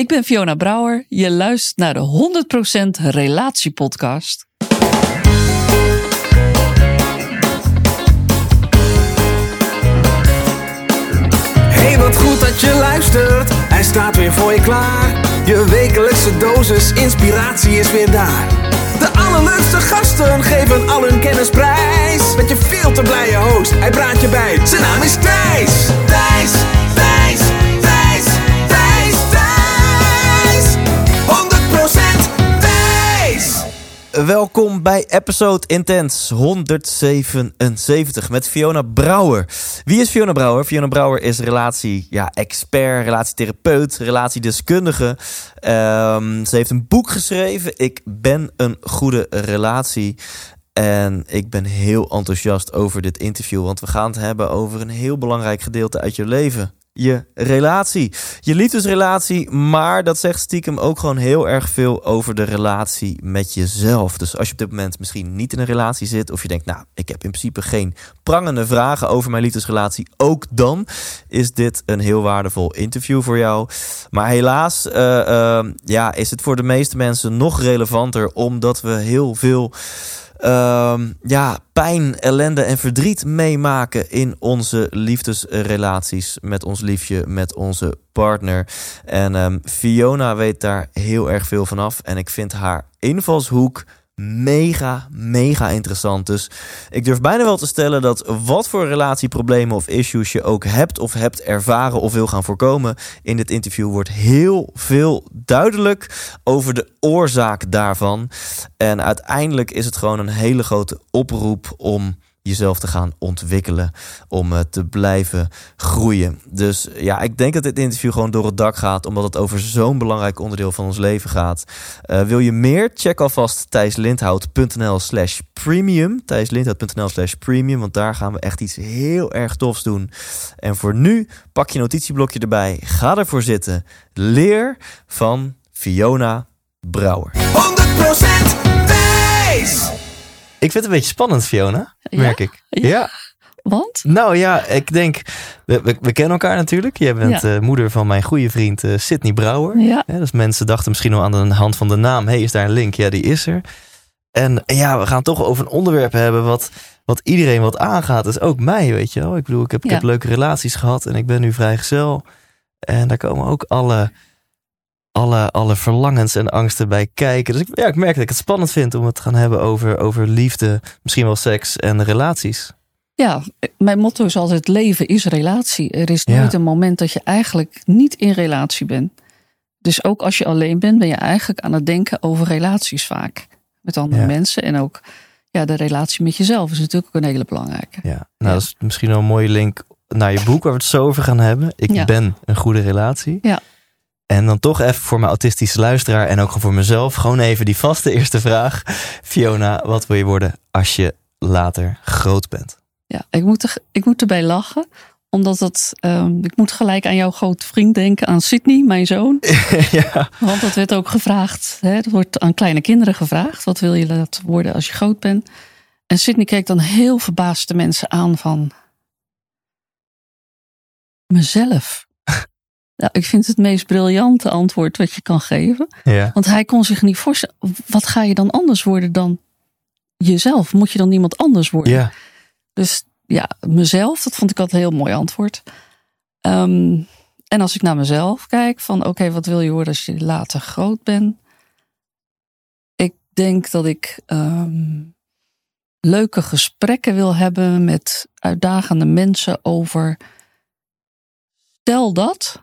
Ik ben Fiona Brouwer. Je luistert naar de 100% Relatiepodcast. Hey, wat goed dat je luistert. Hij staat weer voor je klaar. Je wekelijkse dosis inspiratie is weer daar. De allerleukste gasten geven al hun kennis prijs. Met je veel te blije host, hij praat je bij. Zijn naam is Thijs. Thijs, Welkom bij episode Intense 177 met Fiona Brouwer. Wie is Fiona Brouwer? Fiona Brouwer is relatie ja, expert, relatietherapeut, relatiedeskundige. Ehm, ze heeft een boek geschreven, Ik ben een goede relatie. En ik ben heel enthousiast over dit interview, want we gaan het hebben over een heel belangrijk gedeelte uit je leven. Je relatie, je liefdesrelatie, maar dat zegt stiekem ook gewoon heel erg veel over de relatie met jezelf. Dus als je op dit moment misschien niet in een relatie zit, of je denkt, nou, ik heb in principe geen prangende vragen over mijn liefdesrelatie, ook dan is dit een heel waardevol interview voor jou. Maar helaas eh, eh, ja, is het voor de meeste mensen nog relevanter, omdat we heel veel ehm, ja, pijn, ellende en verdriet meemaken in onze liefdesrelaties met ons liefje, met onze partner. En ehm, Fiona weet daar heel erg veel vanaf. En ik vind haar invalshoek mega, mega interessant. Dus ik durf bijna wel te stellen dat wat voor relatieproblemen of issues je ook hebt of hebt ervaren of wil gaan voorkomen, in dit interview wordt heel veel duidelijk over de oorzaak daarvan. En uiteindelijk is het gewoon een hele grote oproep om jezelf te gaan ontwikkelen, om eh, te blijven groeien. Dus ja, ik denk dat dit interview gewoon door het dak gaat, omdat het over zo'n belangrijk onderdeel van ons leven gaat. Eh, wil je meer? Check alvast thijslindhout.nl slash premium. thijslindhout.nl slash premium, want daar gaan we echt iets heel erg tofs doen. En voor nu, pak je notitieblokje erbij, ga ervoor zitten. Leer van Fiona Brouwer. 100% Thijs. Ik vind het een beetje spannend, Fiona, merk Ja? ik. Ja? Want? Nou ja, ik denk, we, we, we kennen elkaar natuurlijk. Jij bent Ja. eh, moeder van mijn goede vriend eh Sydney Brouwer. Ja. Dus mensen dachten misschien wel aan de hand van de naam. hey, is daar een link? Ja, die is er. En ja, we gaan toch over een onderwerp hebben wat, wat iedereen wat aangaat. Dus ook mij, weet je wel. Ik bedoel, ik heb, ik heb leuke relaties gehad en ik ben nu vrijgezel. En daar komen ook alle, alle, alle verlangens en angsten bij kijken. Dus ik, ja, ik merk dat ik het spannend vind om het te gaan hebben over, over liefde, misschien wel seks en relaties. Ja, mijn motto is altijd: leven is relatie. Er is Ja. nooit een moment dat je eigenlijk niet in relatie bent. Dus ook als je alleen bent, ben je eigenlijk aan het denken over relaties vaak. Met andere Ja. mensen. En ook ja, de relatie met jezelf is natuurlijk ook een hele belangrijke. Ja, nou Ja. dat is misschien wel een mooie link naar je boek waar we het zo over gaan hebben. Ik ben een goede relatie. Ja. En dan toch even voor mijn autistische luisteraar en ook voor mezelf, gewoon even die vaste eerste vraag. Fiona, wat wil je worden als je later groot bent? Ja, ik moet, er, ik moet erbij lachen. Omdat het, ehm, ik moet gelijk aan jouw grote vriend denken, aan Sydney, mijn zoon. ja. Want dat werd ook gevraagd. Hè, dat wordt aan kleine kinderen gevraagd. Wat wil je laten worden als je groot bent? En Sydney keek dan heel verbaasd de mensen aan van... Mezelf. Ja, ik vind het meest briljante antwoord wat je kan geven. Ja. Want hij kon zich niet voorstellen. Wat ga je dan anders worden dan jezelf? Moet je dan iemand anders worden? Ja. Dus ja, mezelf, dat vond ik altijd een heel mooi antwoord. Ehm, en als ik naar mezelf kijk, van oké, wat wil je worden als je later groot bent? Ik denk dat ik ehm, leuke gesprekken wil hebben met uitdagende mensen over. Stel dat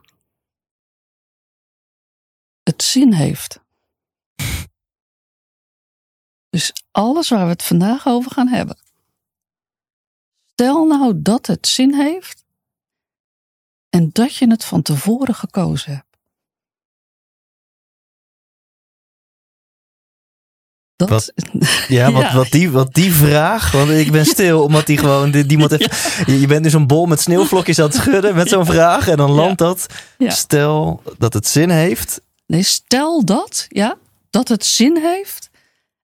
het zin heeft. Dus alles waar we het vandaag over gaan hebben. Stel nou dat het zin heeft en dat je het van tevoren gekozen hebt. Dat, Wat- Ja, wat, Ja. Wat, die, wat die vraag, want ik ben stil, omdat die gewoon, die, die moet even, je, je bent nu zo'n bol met sneeuwvlokjes aan het schudden met zo'n vraag en dan landt dat. Stel dat het zin heeft Nee, stel dat, ja, dat het zin heeft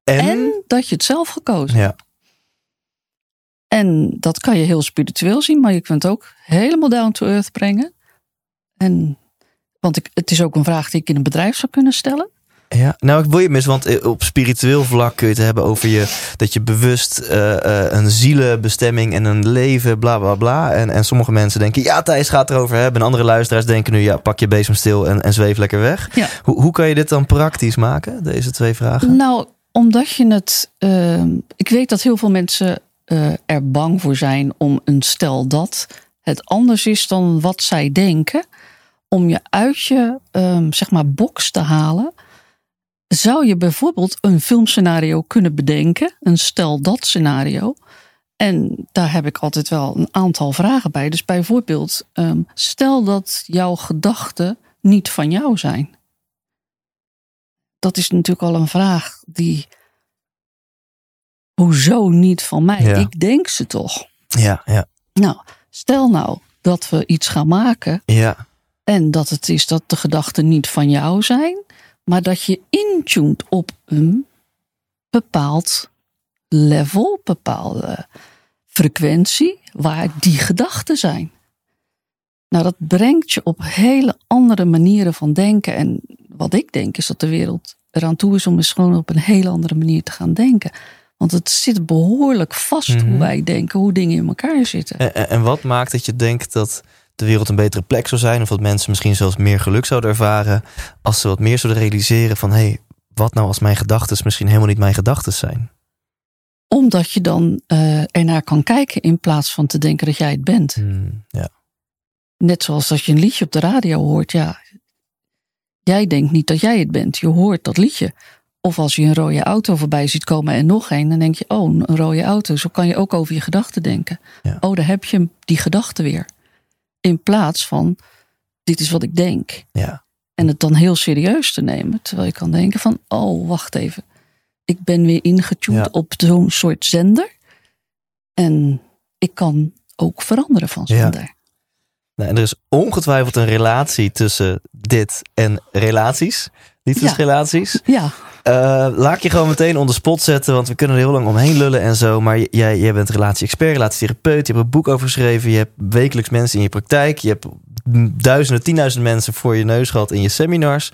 en, en, dat je het zelf gekozen hebt. ja, En dat kan je heel spiritueel zien, maar je kunt ook helemaal down to earth brengen. En Want ik, het is ook een vraag die ik in een bedrijf zou kunnen stellen. Ja, nou ik wil je mis, want eh, op spiritueel vlak kun je het hebben over je dat je bewust uh, uh, een zielenbestemming en een leven, bla bla bla. En, en sommige mensen denken, ja, Thijs gaat erover hebben. En andere luisteraars denken nu, ja, pak je bezem stil en, en zweef lekker weg. Ja. Hoe, hoe kan je dit dan praktisch maken, deze twee vragen? Nou, omdat je het. Uh, ik weet dat heel veel mensen er bang voor zijn om een stel dat het anders is dan wat zij denken. Om je uit je um, zeg maar box te halen zou je bijvoorbeeld een filmscenario kunnen bedenken, een stel dat scenario. En daar heb ik altijd wel een aantal vragen bij. Dus bijvoorbeeld, um, stel dat jouw gedachten niet van jou zijn. Dat is natuurlijk al een vraag die. Hoezo niet van mij? Ja. Ik denk ze toch. Ja, ja, Nou, stel nou dat we iets gaan maken ja. en dat het is dat de gedachten niet van jou zijn, maar dat je intuned op een bepaald level, bepaalde frequentie waar die gedachten zijn. Nou, dat brengt je op hele andere manieren van denken. En wat ik denk is dat de wereld eraan toe is om eens gewoon op een hele andere manier te gaan denken. Want het zit behoorlijk vast Mhm. hoe wij denken, hoe dingen in elkaar zitten. En, en- en wat maakt dat je denkt dat de wereld een betere plek zou zijn? Of dat mensen misschien zelfs meer geluk zouden ervaren als ze wat meer zouden realiseren van hé, hey, wat nou als mijn gedachten misschien helemaal niet mijn gedachten zijn? Omdat je dan eh ernaar kan kijken in plaats van te denken dat jij het bent. Hmm, ja. Net zoals als je een liedje op de radio hoort, ja. Jij denkt niet dat jij het bent, je hoort dat liedje. Of als je een rode auto voorbij ziet komen en nog een, dan denk je, oh, een rode auto. Zo kan je ook over je gedachten denken. Ja. Oh, daar heb je die gedachte weer. In plaats van, dit is wat ik denk. ja. En het dan heel serieus te nemen. Terwijl je kan denken van, oh, wacht even. Ik ben weer ingetuned Ja. op zo'n soort zender. En ik kan ook veranderen van Ja. zender. Nou, en er is ongetwijfeld een relatie tussen dit en relaties. Liefdesrelaties. Ja, Eh, laat je gewoon meteen onder spot zetten, want we kunnen er heel lang omheen lullen en zo. Maar jij, jij bent relatie-expert, relatietherapeut. Je hebt een boek over geschreven. Je hebt wekelijks mensen in je praktijk. Je hebt duizenden, tienduizend mensen voor je neus gehad in je seminars.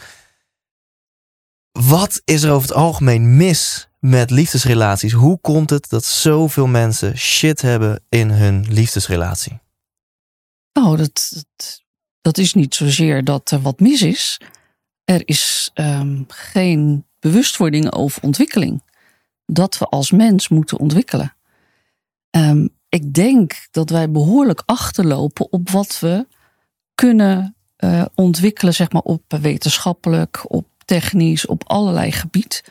Wat is er over het algemeen mis met liefdesrelaties? Hoe komt het dat zoveel mensen shit hebben in hun liefdesrelatie? Dat, dat, dat is niet zozeer dat er wat mis is. Er is ehm, geen bewustwording over ontwikkeling. Dat we als mens moeten ontwikkelen. Ehm, ik denk dat wij behoorlijk achterlopen op wat we kunnen eh, ontwikkelen, zeg maar op wetenschappelijk, op technisch, op allerlei gebied.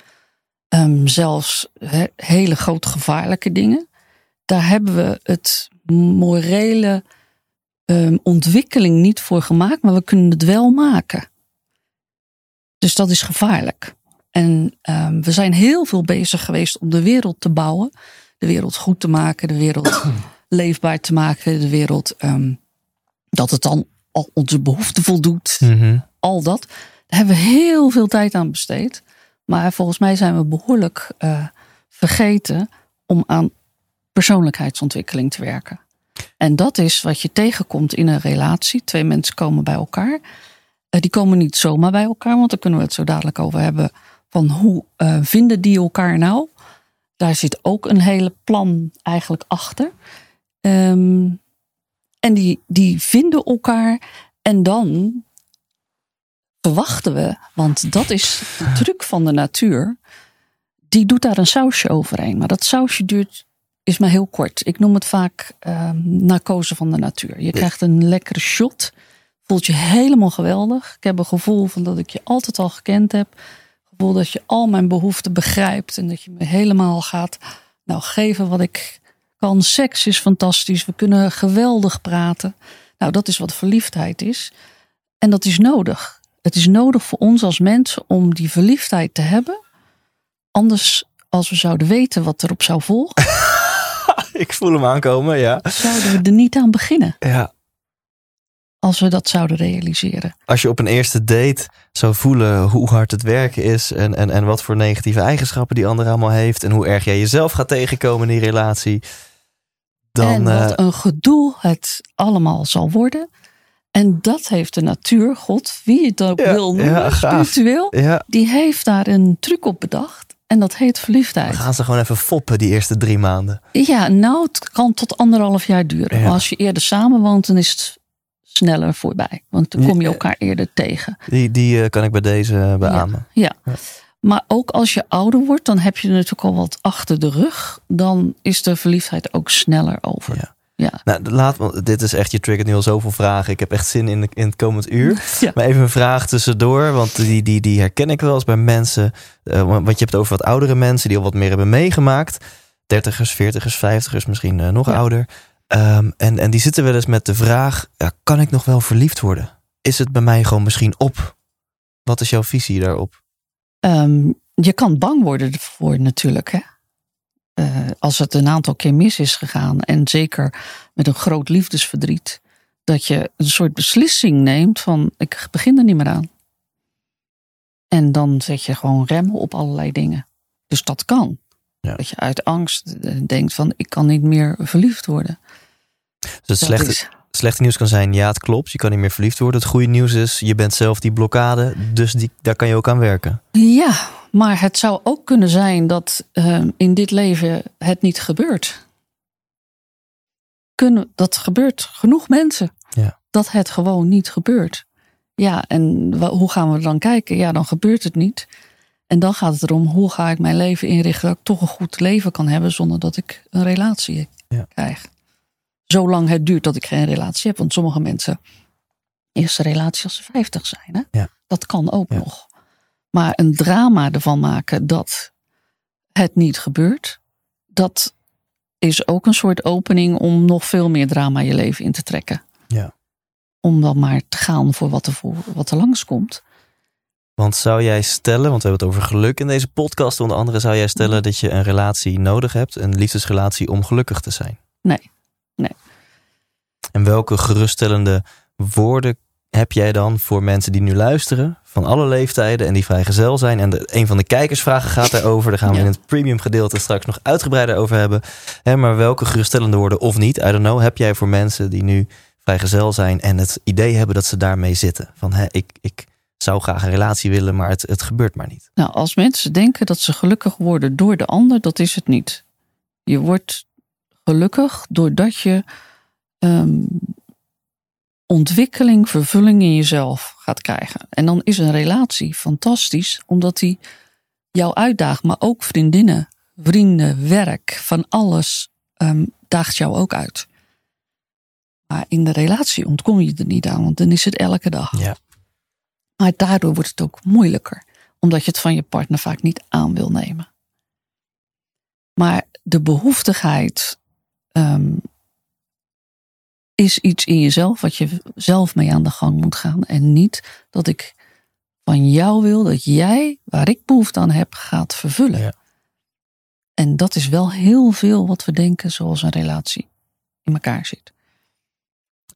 Ehm, zelfs he- hele groot gevaarlijke dingen. Daar hebben we het morele ehm, ontwikkeling niet voor gemaakt, maar we kunnen het wel maken. Dus dat is gevaarlijk. En ehm, we zijn heel veel bezig geweest om de wereld te bouwen, de wereld goed te maken, de wereld leefbaar te maken, de wereld ehm, dat het dan al onze behoeften voldoet, al dat. Daar hebben we heel veel tijd aan besteed. Maar volgens mij zijn we behoorlijk eh, vergeten om aan persoonlijkheidsontwikkeling te werken. En dat is wat je tegenkomt in een relatie. Twee mensen komen bij elkaar. Eh, die komen niet zomaar bij elkaar, want daar kunnen we het zo dadelijk over hebben. Van hoe eh, vinden die elkaar nou? Daar zit ook een hele plan eigenlijk achter. Ehm, en die, die vinden elkaar. En dan verwachten we, want dat is de truc van de natuur. Die doet daar een sausje overheen. Maar dat sausje duurt, is maar heel kort. Ik noem het vaak ehm narcose van de natuur. Je krijgt een lekkere shot. Voelt je helemaal geweldig. Ik heb een gevoel van dat ik je altijd al gekend heb. Gevoel dat je al mijn behoeften begrijpt. En dat je me helemaal gaat nou, geven wat ik kan. Seks is fantastisch. We kunnen geweldig praten. Nou, dat is wat verliefdheid is. En dat is nodig. Het is nodig voor ons als mensen om die verliefdheid te hebben. Anders, als we zouden weten wat erop zou volgen, Ik voel hem aankomen, ja. zouden we er niet aan beginnen. ja. Als we dat zouden realiseren. Als je op een eerste date zou voelen hoe hard het werken is en, en, en wat voor negatieve eigenschappen die ander allemaal heeft en hoe erg jij jezelf gaat tegenkomen in die relatie, dan en wat eh, een gedoe het allemaal zal worden. En dat heeft de natuur, God, wie het ook Ja, wil noemen, ja, spiritueel, Ja. die heeft daar een truc op bedacht. En dat heet Dan verliefdheid. gaan ze gewoon even foppen die eerste drie maanden. Ja, nou, het kan tot anderhalf jaar duren. Maar als je eerder samenwoont, dan is het sneller voorbij. Want dan kom je Ja. elkaar eerder tegen. Die, die eh, kan ik bij deze eh, beamen. Ja. Ja. Maar ook als je ouder wordt, dan heb je natuurlijk al wat achter de rug. Dan is de verliefdheid ook sneller over. Ja. Ja. Nou, laat, want dit is echt, je triggert nu al zoveel vragen. Ik heb echt zin in, de, in het komend uur. Ja. Maar even een vraag tussendoor, want die, die, die herken ik wel eens bij mensen. eh, want je hebt het over wat oudere mensen die al wat meer hebben meegemaakt. Dertigers, veertigers, vijftigers, misschien eh, nog Ja. ouder. Ehm, en, en die zitten wel eens met de vraag, ja, kan ik nog wel verliefd worden? Is het bij mij gewoon misschien op? Wat is jouw visie daarop? Ehm, je kan bang worden ervoor natuurlijk. Hè? Eh, als het een aantal keer mis is gegaan. En zeker met een groot liefdesverdriet. Dat je een soort beslissing neemt van ik begin er niet meer aan. En dan zet je gewoon remmen op allerlei dingen. Dus dat kan. Ja. Dat je uit angst eh, denkt van ik kan niet meer verliefd worden. Dus het slechte, is- slechte nieuws kan zijn, ja het klopt, je kan niet meer verliefd worden. Het goede nieuws is, je bent zelf die blokkade, dus die, daar kan je ook aan werken. Ja, maar het zou ook kunnen zijn dat eh, in dit leven het niet gebeurt. Kunnen, dat gebeurt genoeg mensen. Ja. Dat het gewoon niet gebeurt. Ja, en hoe gaan we dan kijken? Ja, dan gebeurt het niet. En dan gaat het erom, hoe ga ik mijn leven inrichten... dat ik toch een goed leven kan hebben zonder dat ik een relatie Ja. krijg. Zolang het duurt dat ik geen relatie heb. Want sommige mensen, eerste relatie als ze 50 zijn. Hè? Ja. Dat kan ook Ja. nog. Maar een drama ervan maken dat het niet gebeurt, dat is ook een soort opening om nog veel meer drama je leven in te trekken. Ja. Om dan maar te gaan voor wat er, voor, wat er langskomt. Want zou jij stellen, want we hebben het over geluk in deze podcast, onder andere zou jij stellen dat je een relatie nodig hebt, een liefdesrelatie om gelukkig te zijn? Nee. Nee. En welke geruststellende woorden heb jij dan voor mensen die nu luisteren, van alle leeftijden en die vrijgezel zijn? En de, een van de kijkersvragen gaat daarover, daar gaan we Ja. in het premium gedeelte straks nog uitgebreider over hebben. Maar welke geruststellende woorden of niet, I don't know, heb jij voor mensen die nu vrijgezel zijn en het idee hebben dat ze daarmee zitten? Van hè, ik, ik zou graag een relatie willen, maar het, het gebeurt maar niet. Nou, als mensen denken dat ze gelukkig worden door de ander, dat is het niet. Je wordt gelukkig doordat je ehm, ontwikkeling, vervulling in jezelf gaat krijgen. En dan is een relatie fantastisch, omdat die jou uitdaagt, maar ook vriendinnen, vrienden, werk, van alles ehm, daagt jou ook uit. Maar in de relatie ontkom je er niet aan, want dan is het elke dag. Ja. Maar daardoor wordt het ook moeilijker, omdat je het van je partner vaak niet aan wil nemen. Maar de behoeftigheid ehm, is iets in jezelf wat je zelf mee aan de gang moet gaan. En niet dat ik van jou wil dat jij, waar ik behoefte aan heb, gaat vervullen. Ja. En dat is wel heel veel wat we denken zoals een relatie in elkaar zit.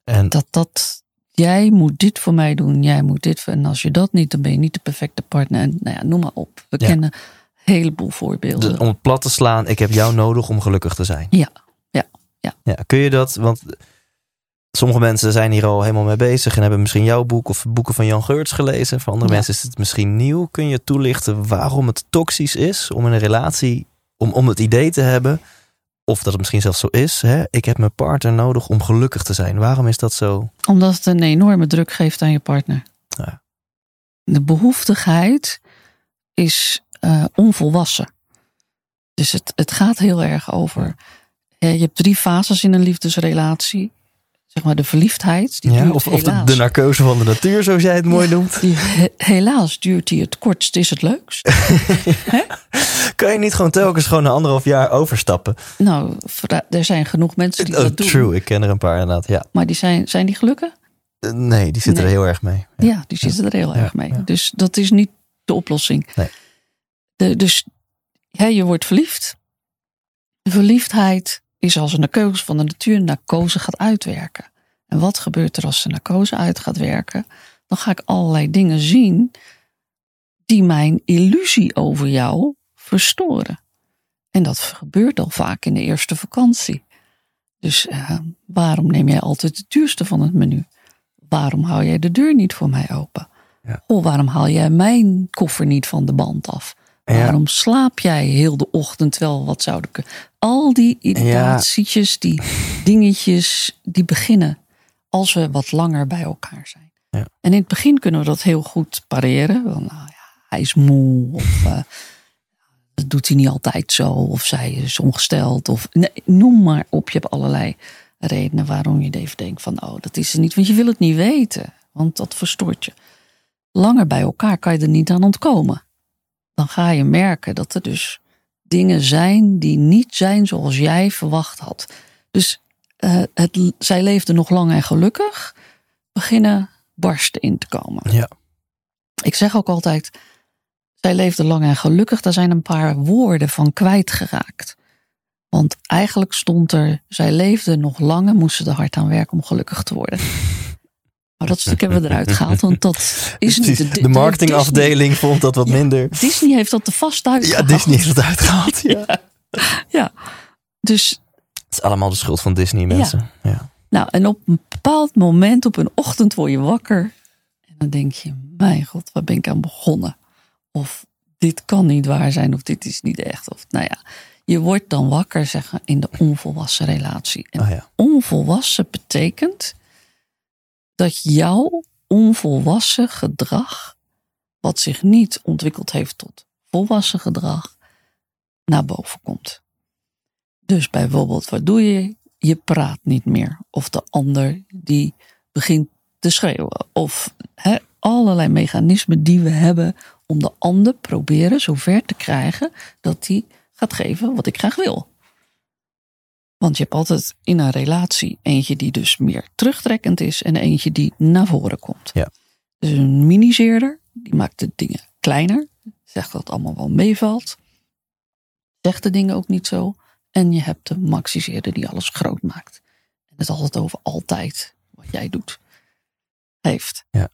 En Dat dat, jij moet dit voor mij doen, jij moet dit voor, en als je dat niet, dan ben je niet de perfecte partner. En nou ja, noem maar op. We Ja. kennen een heleboel voorbeelden. de- om het plat te slaan, ik heb jou nodig om gelukkig te zijn. Ja, ja, ja. Ja, kun je dat, want sommige mensen zijn hier al helemaal mee bezig en hebben misschien jouw boek of boeken van Jan Geurts gelezen. Voor andere Ja. mensen is het misschien nieuw. Kun je toelichten waarom het toxisch is om in een relatie, om, om het idee te hebben, of dat het misschien zelfs zo is, hè? ik heb mijn partner nodig om gelukkig te zijn. Waarom is dat zo? Omdat het een enorme druk geeft aan je partner. Ja. De behoeftigheid is eh, onvolwassen. Dus het, het gaat heel erg over. je hebt drie fases in een liefdesrelatie. Zeg maar de verliefdheid. Die Ja, of of de, de narcose van de natuur, zoals jij het mooi noemt. die, helaas duurt die het kortst, is het leukst. Kan je niet gewoon telkens gewoon een anderhalf jaar overstappen? nou, er zijn genoeg mensen die Oh, dat doen. true, ik ken er een paar inderdaad. Ja. Maar die zijn, zijn die gelukkig? Eh, Nee, die zitten Nee. er heel erg mee. Ja, die zitten er heel Ja, erg mee. ja. Dus dat is niet de oplossing. Nee. De, dus ja, je wordt verliefd. De verliefdheid is als een narcose van de natuur. Een narcose gaat uitwerken. En wat gebeurt er als de narcose uit gaat werken? Dan ga ik allerlei dingen zien die mijn illusie over jou verstoren. En dat gebeurt al vaak in de eerste vakantie. Dus eh, waarom neem jij altijd het duurste van het menu? waarom hou jij de deur niet voor mij open? Ja. Goh, waarom haal jij mijn koffer niet van de band af? Ja. Waarom slaap jij heel de ochtend wel wat zouden kunnen? Al die irritatietjes, die dingetjes, die beginnen als we wat langer bij elkaar zijn. Ja. En in het begin kunnen we dat heel goed pareren. Want, nou ja, hij is moe of eh, dat doet hij niet altijd zo. Of zij is ongesteld. Of nee, noem maar op. Je hebt allerlei redenen waarom je even denkt van oh, dat is er niet. Want je wil het niet weten. Want dat verstoort je. Langer bij elkaar kan je er niet aan ontkomen. Dan ga je merken dat er dus dingen zijn die niet zijn zoals jij verwacht had. Dus eh, het, zij leefde nog lang en gelukkig. Beginnen barsten in te komen. Ja. Ik zeg ook altijd, zij leefde lang en gelukkig. Daar zijn een paar woorden van kwijtgeraakt. Want eigenlijk stond er, zij leefde nog lang en moest ze er hard aan werken om gelukkig te worden. Maar dat stuk hebben we eruit gehaald, want dat is niet... De marketingafdeling vond dat wat Ja. minder. Disney heeft dat er vast Ja, uitgehaald. Disney heeft het uitgehaald. Ja. Ja. Dus Het is allemaal de schuld van Disney, mensen. Ja. Nou, en op een bepaald moment, op een ochtend, word je wakker. En dan denk je, mijn god, waar ben ik aan begonnen? Of dit kan niet waar zijn, of dit is niet echt. Of nou ja, je wordt dan wakker, zeggen, in de onvolwassen relatie. En Oh ja. onvolwassen betekent dat jouw onvolwassen gedrag, wat zich niet ontwikkeld heeft tot volwassen gedrag, naar boven komt. Dus bijvoorbeeld, wat doe je? Je praat niet meer. Of de ander die begint te schreeuwen. Of allerlei mechanismen die we hebben om de ander proberen zover te krijgen dat hij gaat geven wat ik graag wil. Want je hebt altijd in een relatie eentje die dus meer terugtrekkend is en eentje die naar voren komt. Ja. Dus een miniseerder, die maakt de dingen kleiner. Zegt dat het allemaal wel meevalt. Zegt de dingen ook niet zo. En je hebt de maxiseerder die alles groot maakt. En het altijd over altijd wat jij doet. Heeft. Ja.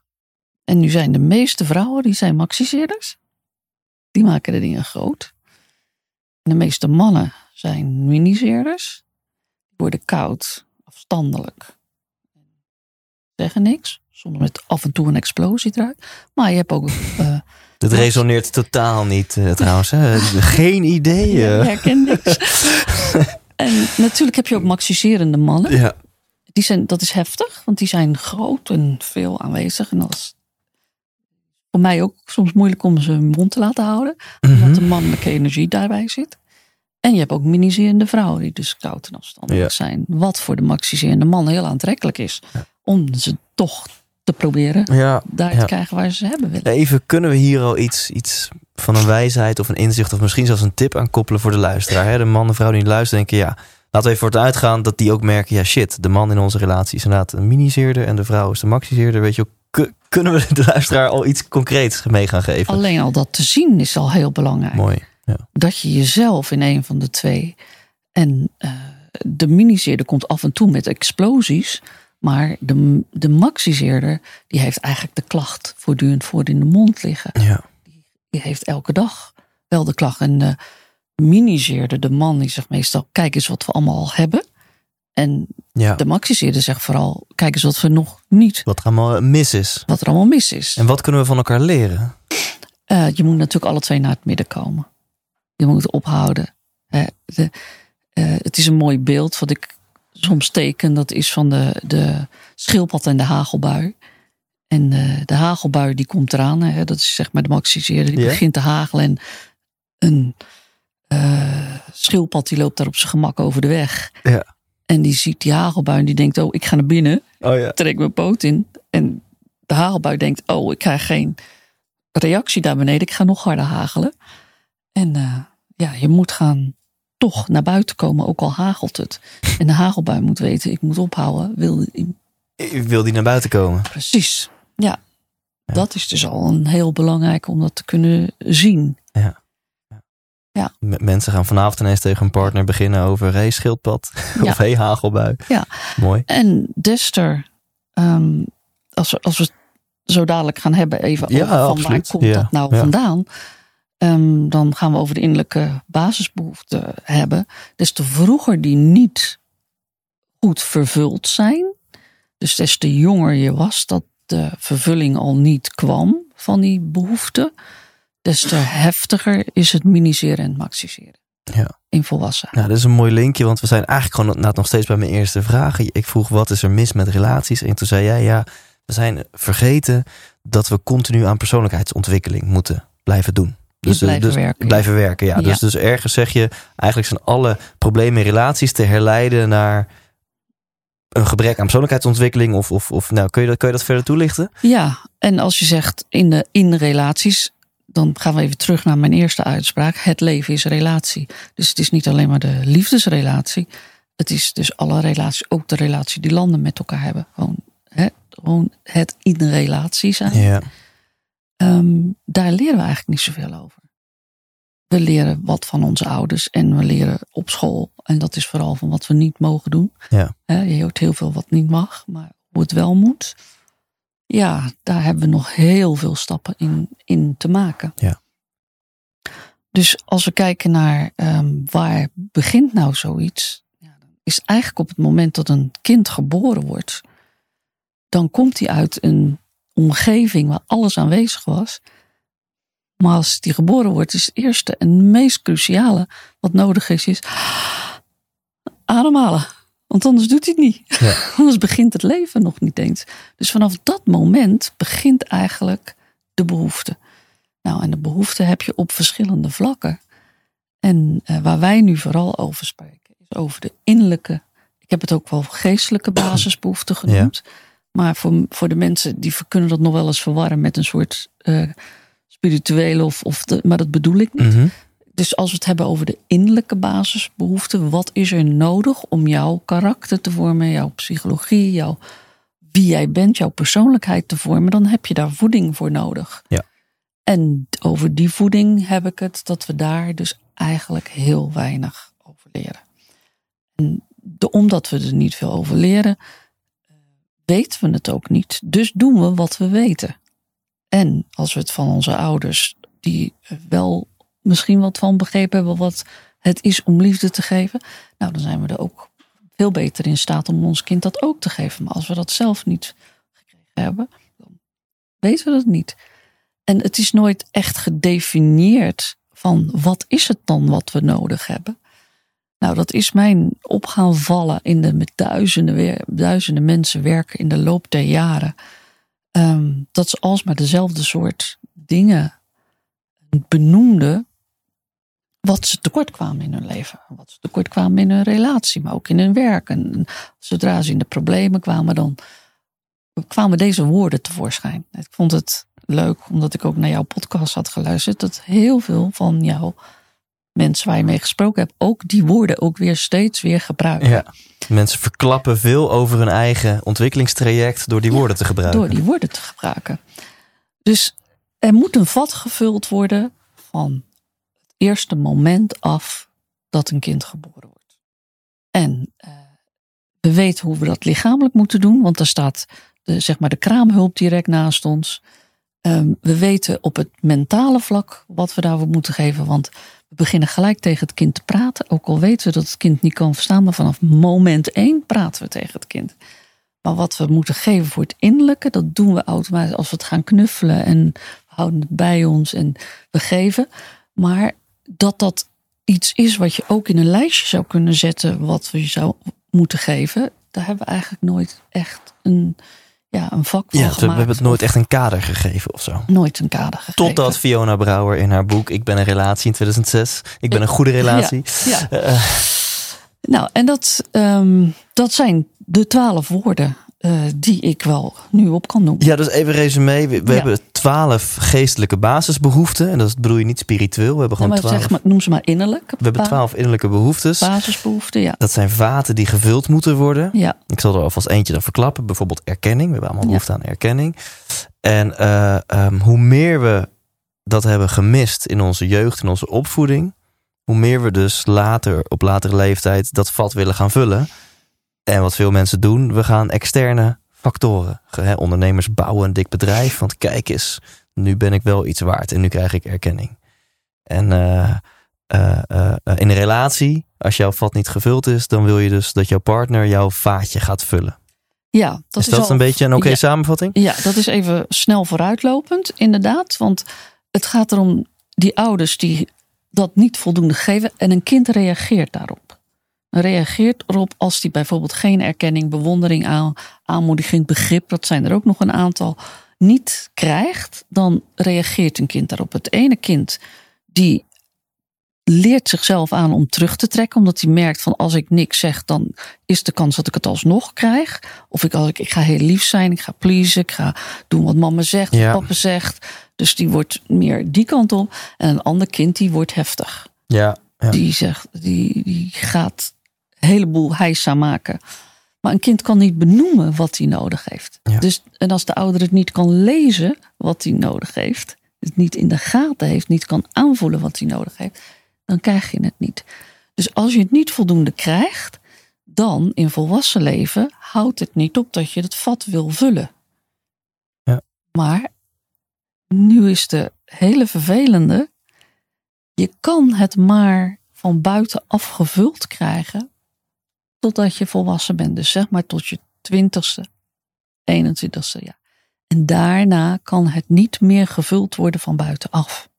En nu zijn de meeste vrouwen die zijn maxiseerders. Die maken de dingen groot. En de meeste mannen zijn miniseerders. Worden koud, afstandelijk. Zeggen niks. Soms met af en toe een explosie eruit. Maar je hebt ook... eh, Dit resoneert totaal niet eh, trouwens. Hè. Geen idee. ja, eh. herken niks. en natuurlijk heb je ook maxiserende mannen. Ja. Die zijn, dat is heftig, want die zijn groot en veel aanwezig. En dat is voor mij ook soms moeilijk om ze hun mond te laten houden. Omdat Mhm. de mannelijke energie daarbij zit. En je hebt ook miniserende vrouwen die dus koud en afstandelijk Ja. zijn. Wat voor de maxiserende man heel aantrekkelijk is. Om ze toch te proberen Ja, daar te krijgen waar ze ze hebben willen. Even, kunnen we hier al iets, iets van een wijsheid of een inzicht... of misschien zelfs een tip aan koppelen voor de luisteraar? Hè? De man en vrouw die luisteren denken... ja, laten we even voor het uitgaan dat die ook merken... ja, shit, de man in onze relatie is inderdaad een miniseerder... en de vrouw is de maxiseerder. Weet je. Ku- kunnen we de luisteraar al iets concreets mee gaan geven? Alleen al dat te zien is al heel belangrijk. Mooi. Ja. dat je jezelf in een van de twee. En eh, de miniseerder komt af en toe met explosies. Maar de, de maxiseerder, die heeft eigenlijk de klacht voortdurend voor in de mond liggen. Ja. Die heeft elke dag wel de klacht. En de miniseerder, de man, die zegt meestal: kijk eens wat we allemaal al hebben. En ja. de maxiseerder zegt vooral: kijk eens wat we nog niet, Wat er allemaal mis is. wat er allemaal mis is. En wat kunnen we van elkaar leren? Eh, je moet natuurlijk alle twee naar het midden komen. Je moet ophouden. Hè, de, eh, het is een mooi beeld wat ik soms teken. Dat is van de, de schildpad en de hagelbui. En eh, de hagelbui die komt eraan. Hè, dat is zeg maar de maxiseerder. Die begint te hagelen. En een eh, schildpad die loopt daar op zijn gemak over de weg. En die ziet die hagelbui en die denkt... oh, ik ga naar binnen Oh trek mijn poot in. En de hagelbui denkt, oh, ik krijg geen reactie daar beneden. Ik ga nog harder hagelen. En eh, ja, je moet gaan toch naar buiten komen, ook al hagelt het. En de hagelbui moet weten, ik moet ophouden. Wil, Wil die naar buiten komen? precies, ja. Dat is dus al een heel belangrijk om dat te kunnen zien. M- Mensen gaan vanavond ineens tegen een partner beginnen over hey schildpad Ja. of hey hagelbui. Ja. Mooi. En Dester, ehm, als, we, als we het zo dadelijk gaan hebben even Ja, over van waar komt Ja, dat nou ja. vandaan. Ehm, dan gaan we over de innerlijke basisbehoeften hebben. Des te vroeger die niet goed vervuld zijn, Dus des te jonger je was, dat de vervulling al niet kwam van die behoefte, des te heftiger is het miniseren en maxiseren. Ja. In volwassen. Nou, dat is een mooi linkje, want we zijn eigenlijk gewoon inderdaad nog steeds bij mijn eerste vraag. Ik vroeg wat is er mis met relaties? En toen zei jij ja, we zijn vergeten dat we continu aan persoonlijkheidsontwikkeling moeten blijven doen. Dus, blijven dus werken. Blijven werken, ja. Ja. Dus, dus ergens zeg je, eigenlijk zijn alle problemen in relaties te herleiden naar een gebrek aan persoonlijkheidsontwikkeling. Of, of, of nou, kun je, dat, kun je dat verder toelichten? Ja, en als je zegt in, de, in relaties, dan gaan we even terug naar mijn eerste uitspraak. Het leven is relatie. Dus het is niet alleen maar de liefdesrelatie. Het is dus alle relaties, ook de relatie die landen met elkaar hebben. Gewoon, hè, gewoon het in relatie zijn. Ja. Ehm, daar leren we eigenlijk niet zoveel over. We leren wat van onze ouders en we leren op school. En dat is vooral van wat we niet mogen doen. Ja. Je hoort heel veel wat niet mag, maar hoe het wel moet. Ja, daar hebben we nog heel veel stappen in, in te maken. Ja. Dus als we kijken naar ehm, waar begint nou zoiets, ja, is eigenlijk op het moment dat een kind geboren wordt, dan komt hij uit een omgeving waar alles aanwezig was. Maar als die geboren wordt, is het eerste en meest cruciale wat nodig is, is ademhalen. Want anders doet hij het niet. Ja. Anders begint het leven nog niet eens. Dus vanaf dat moment begint eigenlijk de behoefte. Nou, en de behoefte heb je op verschillende vlakken. En eh, waar wij nu vooral over spreken, is over de innerlijke. Ik heb het ook wel geestelijke basisbehoeften genoemd. Maar voor, voor de mensen die kunnen dat nog wel eens verwarren met een soort eh, spirituele of, of de, maar dat bedoel ik niet. Mhm. Dus als we het hebben over de innerlijke basisbehoeften, wat is er nodig om jouw karakter te vormen, jouw psychologie, jouw, wie jij bent, jouw persoonlijkheid te vormen, dan heb je daar voeding voor nodig. Ja. En over die voeding heb ik het dat we daar dus eigenlijk heel weinig over leren. En de, omdat we er niet veel over leren, weten we het ook niet. Dus doen we wat we weten. En als we het van onze ouders, die wel misschien wat van begrepen hebben wat het is om liefde te geven, nou dan zijn we er ook veel beter in staat om ons kind dat ook te geven. Maar als we dat zelf niet gekregen hebben, dan weten we dat niet. En het is nooit echt gedefinieerd van wat is het dan wat we nodig hebben. Nou, dat is mijn op gaan vallen in de met duizenden, duizenden mensen werken in de loop der jaren. Ehm, dat ze alsmaar dezelfde soort dingen benoemden. Wat ze tekort kwamen in hun leven. Wat ze tekort kwamen in hun relatie, maar ook in hun werk. En zodra ze in de problemen kwamen, dan kwamen deze woorden tevoorschijn. Ik vond het leuk, omdat ik ook naar jouw podcast had geluisterd, dat heel veel van jouw mensen waar je mee gesproken hebt, ook die woorden ook weer steeds weer gebruiken. Ja. Mensen verklappen veel over hun eigen ontwikkelingstraject door die woorden te gebruiken. Door die woorden te gebruiken. Dus er moet een vat gevuld worden van het eerste moment af dat een kind geboren wordt. En uh, we weten hoe we dat lichamelijk moeten doen, want daar staat de, zeg maar de kraamhulp direct naast ons. Um, we weten op het mentale vlak wat we daarvoor moeten geven, want we beginnen gelijk tegen het kind te praten. Ook al weten we dat het kind niet kan verstaan, maar vanaf moment één praten we tegen het kind. Maar wat we moeten geven voor het innerlijke, dat doen we automatisch als we het gaan knuffelen en we houden het bij ons en we geven. Maar dat dat iets is wat je ook in een lijstje zou kunnen zetten, wat we zou moeten geven, daar hebben we eigenlijk nooit echt een, ja, een vak van ja, gemaakt. We hebben het nooit echt een kader gegeven of zo. Nooit een kader gegeven. Totdat Fiona Brouwer in haar boek Ik ben een relatie in 2006. Ik ben een goede relatie. Ja, ja. Uh, nou, en dat, um, dat zijn de twaalf woorden uh, die ik wel nu op kan noemen. Ja, dus even resume. We, we ja. hebben twaalf geestelijke basisbehoeften. En dat bedoel je niet spiritueel. We hebben gewoon ja, twaalf. Zeg maar, noem ze maar innerlijk. We hebben twaalf innerlijke behoeftes. Basisbehoeften, ja. Dat zijn vaten die gevuld moeten worden. Ja. Ik zal er alvast eentje dan verklappen. Bijvoorbeeld erkenning. We hebben allemaal behoefte aan erkenning. En uh, um, hoe meer we dat hebben gemist in onze jeugd, in onze opvoeding. Hoe meer we dus later, op latere leeftijd, dat vat willen gaan vullen. En wat veel mensen doen, we gaan externe factoren. He, ondernemers bouwen een dik bedrijf. Want kijk eens, nu ben ik wel iets waard en nu krijg ik erkenning. En uh, uh, uh, in een relatie, als jouw vat niet gevuld is, dan wil je dus dat jouw partner jouw vaatje gaat vullen. Ja, dat is dat al- een beetje een oké ja. samenvatting? Ja, dat is even snel vooruitlopend, inderdaad. Want het gaat erom die ouders die dat niet voldoende geven en een kind reageert daarop. Reageert erop als die bijvoorbeeld geen erkenning, bewondering, aan, aanmoediging, begrip, dat zijn er ook nog een aantal, niet krijgt, dan reageert een kind daarop. Het ene kind die leert zichzelf aan om terug te trekken, omdat hij merkt van als ik niks zeg, dan is de kans dat ik het alsnog krijg. Of ik, als ik, ik ga heel lief zijn, ik ga pleasen, ik ga doen wat mama zegt, Ja. wat papa zegt. Dus die wordt meer die kant op. En een ander kind die wordt heftig. Ja. ja. Die zegt, die, die gaat een heleboel heisa maken. Maar een kind kan niet benoemen wat hij nodig heeft. Ja. Dus, en als de ouder het niet kan lezen wat hij nodig heeft, het niet in de gaten heeft, niet kan aanvoelen wat hij nodig heeft, dan krijg je het niet. Dus als je het niet voldoende krijgt, dan in volwassen leven houdt het niet op dat je het vat wil vullen. Ja. Maar nu is de hele vervelende. Je kan het maar van buitenaf gevuld krijgen totdat je volwassen bent. Dus zeg maar tot je twintigste, 21ste jaar. En daarna kan het niet meer gevuld worden van buitenaf.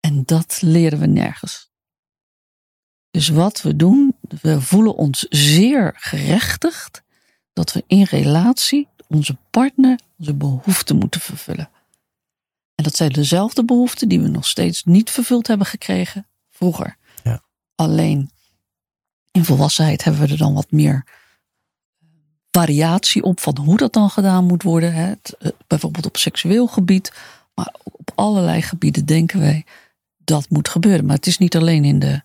En dat leren we nergens. Dus wat we doen, we voelen ons zeer gerechtigd dat we in relatie onze partner onze behoeften moeten vervullen. En dat zijn dezelfde behoeften die we nog steeds niet vervuld hebben gekregen vroeger. Ja. Alleen in volwassenheid hebben we er dan wat meer variatie op van hoe dat dan gedaan moet worden. Hè. Eh, bijvoorbeeld op seksueel gebied, maar op allerlei gebieden denken wij dat moet gebeuren. Maar het is niet alleen in de